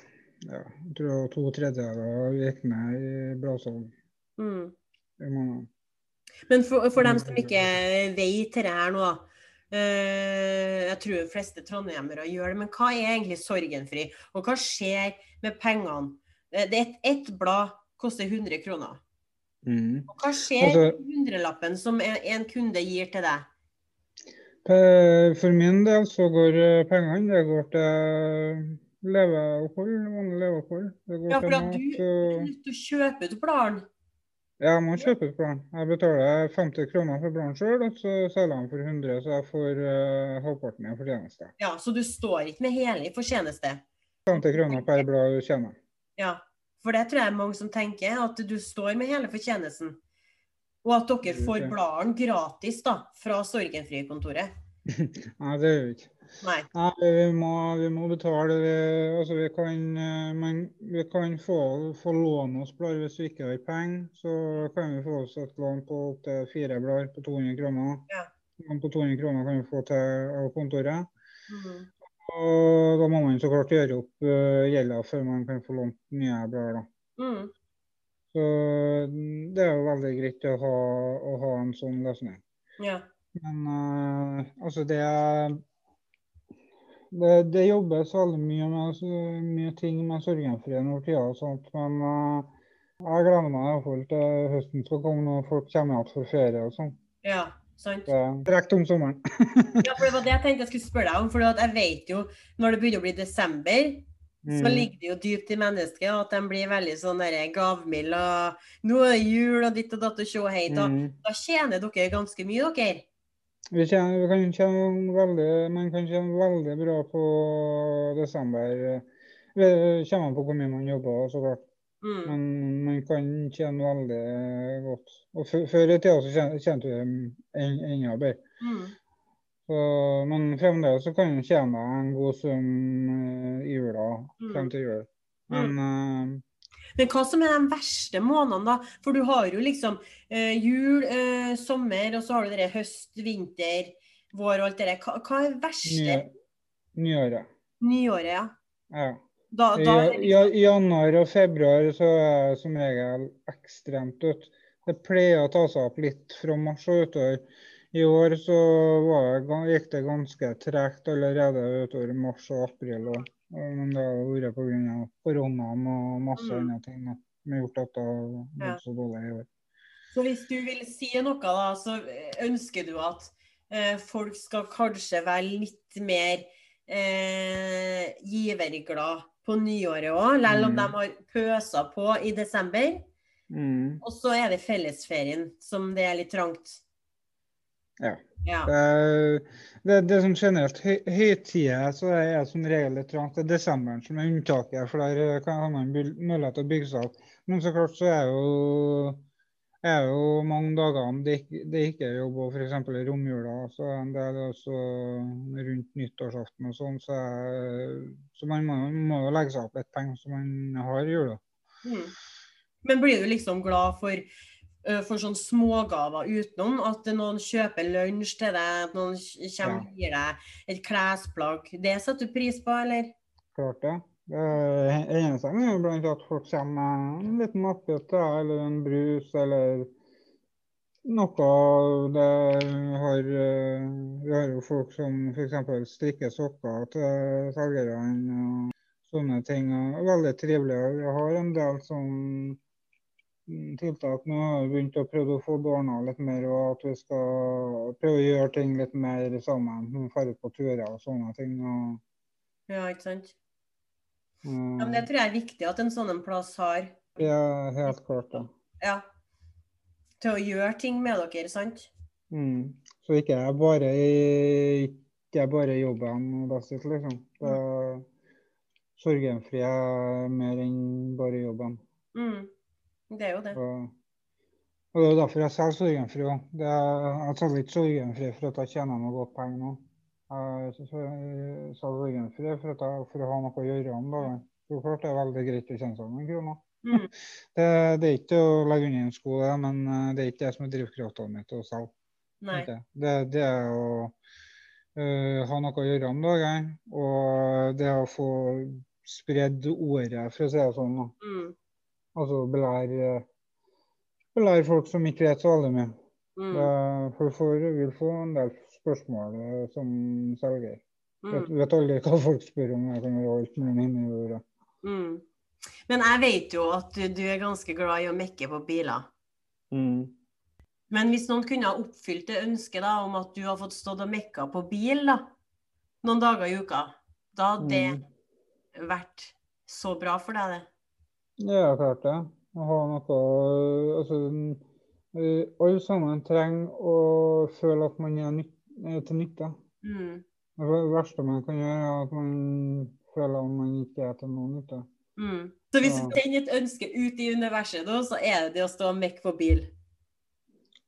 ja, jeg tror to tredjedeler gikk med i bladsalg. Mm. I måneden. Men for, for, dem som ikke vet det her nå, uh, jeg tror de fleste trondheimere gjør det, men hva er egentlig Sorgenfri? Og hva skjer med pengene? Eh, det er et, blad koster 100 kroner. Mm. Og hva skjer altså, med hundrelappen som en, en kunde gir til deg? For min del så går eh, pengene det går til leveopphold. Mange leveopphold. Ja, for at du er nødt til å kjøpe ut bladene? Ja, jeg må kjøpe ut. Jeg betaler 50 kroner for planen sjøl, og så selger han for 100, så jeg får uh, halvparten i fortjeneste. Ja, Så du står ikke med hele i fortjeneste? 50 kroner per blad du tjener. Ja, for det tror jeg mange som tenker, at du står med hele fortjenesten. Og at dere får bladene gratis da, fra Sorgenfri-kontoret. Nei, det gjør vi ikke. Nei. Nei vi, må, vi, må, betale altså vi kan, eh, man, vi kan få, få låne oss blader hvis vi ikke har penger. Så kan vi få oss et lån på opptil fire blader på 200 kroner. Ja. Lån på 200 kroner kan vi få til av kontoret. Mm. Og da må man så klart gjøre opp uh, gjelda før man kan få lånt nye blader. Mm. Så det er jo veldig greit å ha, å ha en sånn løsning. Ja. Men uh, altså det er det, det, jobbes veldig mye med mye ting med sorgenfrie for tida. Og sånt, men uh, jeg gleder meg iallfall til høsten skal komme når folk kommer igjen for ferie og sånn. Ja, sant. Rett om sommeren. ja, for det var det jeg tenkte jeg skulle spørre deg om. For jeg vet jo når det begynner å bli desember, mm. så ligger det jo dypt i mennesket at de blir veldig sånn gavmilde. Nå er det jul og ditt og datt og sjå hei', Mm. Da tjener dere ganske mye, dere. Vi, kjenner, vi kan tjene veldig, man kan tjene veldig bra på desember. Det kommer an på hvor mye man jobber, så klart. Mm. Men man kan tjene veldig godt. Og Før i tida så tjente vi en, enda bedre. Mm. Så, men fremdeles så kan man tjene en god sum i jula, mm. frem til jul. Men mm. Men hva som er de verste månedene, da? For du har jo liksom eh, jul, eh, sommer, og så har du det høst, vinter, vår og alt det der. Hva, hva, er verste? Nyåret. Nyåret, ja. ja. Da, da er I, I januar og februar så er jeg som regel ekstremt dødt. Det pleier å ta seg opp litt fra mars og utover. I år så var det, gikk det ganske tregt allerede utover mars og april. også. Men det har vært pga. koronaen og masse Mm. andre ting som har gjort at det har Ja. gått så dårlig i år. Så hvis du vil si noe, da, så ønsker du at eh, folk skal kanskje være litt mer eh, giverglad på nyåret òg, selv om Mm. de har pøsa på i desember. Mm. Og så er det fellesferien som det er litt trangt. Ja. Ja. Det, det, det som generelt høy, høytider, så er det som regel litt trangt. Det er desemberen som er unntaket, for der kan ha man mulighet til å bygge seg opp. Men så klart så er jo, er jo mange dager det, de det ikke er jobb, og f.eks. i romjula. Så er en del også rundt nyttårsaften og sånn. Så, er- så man må, må legge seg opp litt penger som man har i jula. Mm. Men blir du liksom glad for, eh, for sånne smågaver utenom? At noen kjøper lunsj til deg, at noen kommer og gir deg et klesplagg. Det setter du pris på, eller? Klart det. Det hender er jo blant at folk kommer med en liten matbøtte eller en brus, eller noe det har eh, Vi har jo folk som f.eks. strikker sokker til selgerne og sånne ting. Veldig trivelig. Vi har en del sånn tiltak. Nå har vi begynt å prøve å få barna litt mer, og at vi skal prøve å gjøre ting litt mer sammen. Dra på turer og sånne ting. og Ja, ikke sant? eh, Ja, men det tror jeg er viktig at en sånn en plass har. Ja, helt klart. Ja. Ja. Til å gjøre ting med dere, sant? Mm. Så ikke jeg bare ikke bare jobben best liksom. Det er sorgenfri er mer enn bare jobben. Mm. Det er jo det. Og, og det er derfor jeg selger sorgenfri òg. Jeg selger ikke sorgenfri for at jeg tjener noe godt penger nå. Jeg selger sorgenfri for, at jeg, for å ha noe å gjøre om dagen. Så klart det er veldig greit å kjenne seg noen kroner. Mm. Det, det er ikke å legge under en sko, det, men eh, det er ikke det som er drivkrafta mi til å selge. Det, det er å uh, ha noe å gjøre om dagen, og det å få spredd ordet, for å si det sånn. Mm. Altså belære belære folk som ikke vet så veldig mye. Mm. For du får, vil få en del spørsmål eh, som selger. Vet, Mm. vet aldri hva folk spør om. Jeg kan gjøre alt mulig inni ordet. Mm. Men jeg vet jo at du, du er ganske glad i å mekke på biler. Men hvis noen kunne ha oppfylt det ønsket da, om at du har fått stått og mekka på bil da, noen dager i uka, da hadde det Mm. vært så bra for deg, det. Ja, klart det. Å ha noe Altså, øh, alle sammen trenger å føle at man er, er til nytte. Mm. Det verste man kan gjøre, er at man føler at man ikke er til noen nytte. Mm. Så hvis du sender et ønske ut i universet, da, så er det det å stå og mekke på bil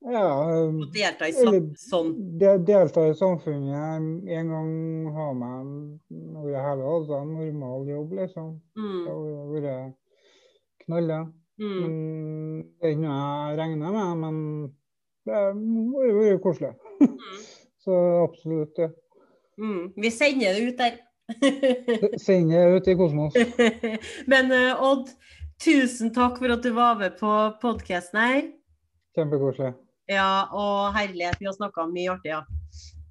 Ja, og delta i sam sånn. de, delta i samfunnet. En gang ha meg noe hele altså en normal jobb, liksom. Det Mm. har vært knalle. Mm. Det noe jeg regner med, men det har vært koselig. Mm. Så absolutt. ja. Mm. Vi sender det ut der. sender det ut i kosmos. Men eh, Odd, tusen takk for at du var med på podkasten her. Kjempekoselig. Ja, og herlighet, vi har snakka mye artig, ja.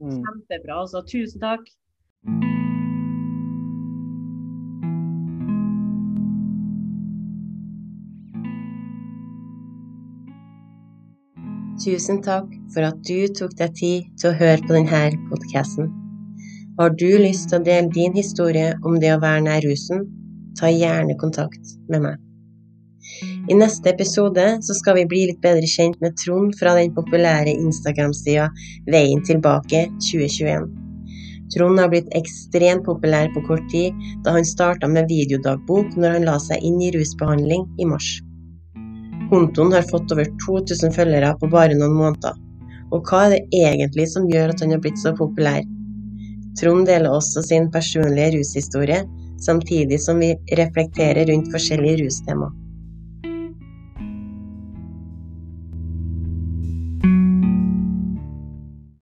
Mm. Kjempebra. Altså, tusen takk. Tusen takk for at du tok deg tid til å høre på denne podkasten. Har du lyst til å dele din historie om det å være nær rusen, ta gjerne kontakt med meg. I neste episode så skal vi bli litt bedre kjent med Trond fra den populære Instagram-sida Veien tilbake 2021. Trond har blitt ekstremt populær på kort tid, da han starta med videodagbok når han la seg inn i rusbehandling i mars. Kontoen har fått over 2000 følgere på bare noen måneder. Og hva er det egentlig som gjør at han har blitt så populær? Trond deler også sin personlige rushistorie, samtidig som vi reflekterer rundt forskjellige rustema.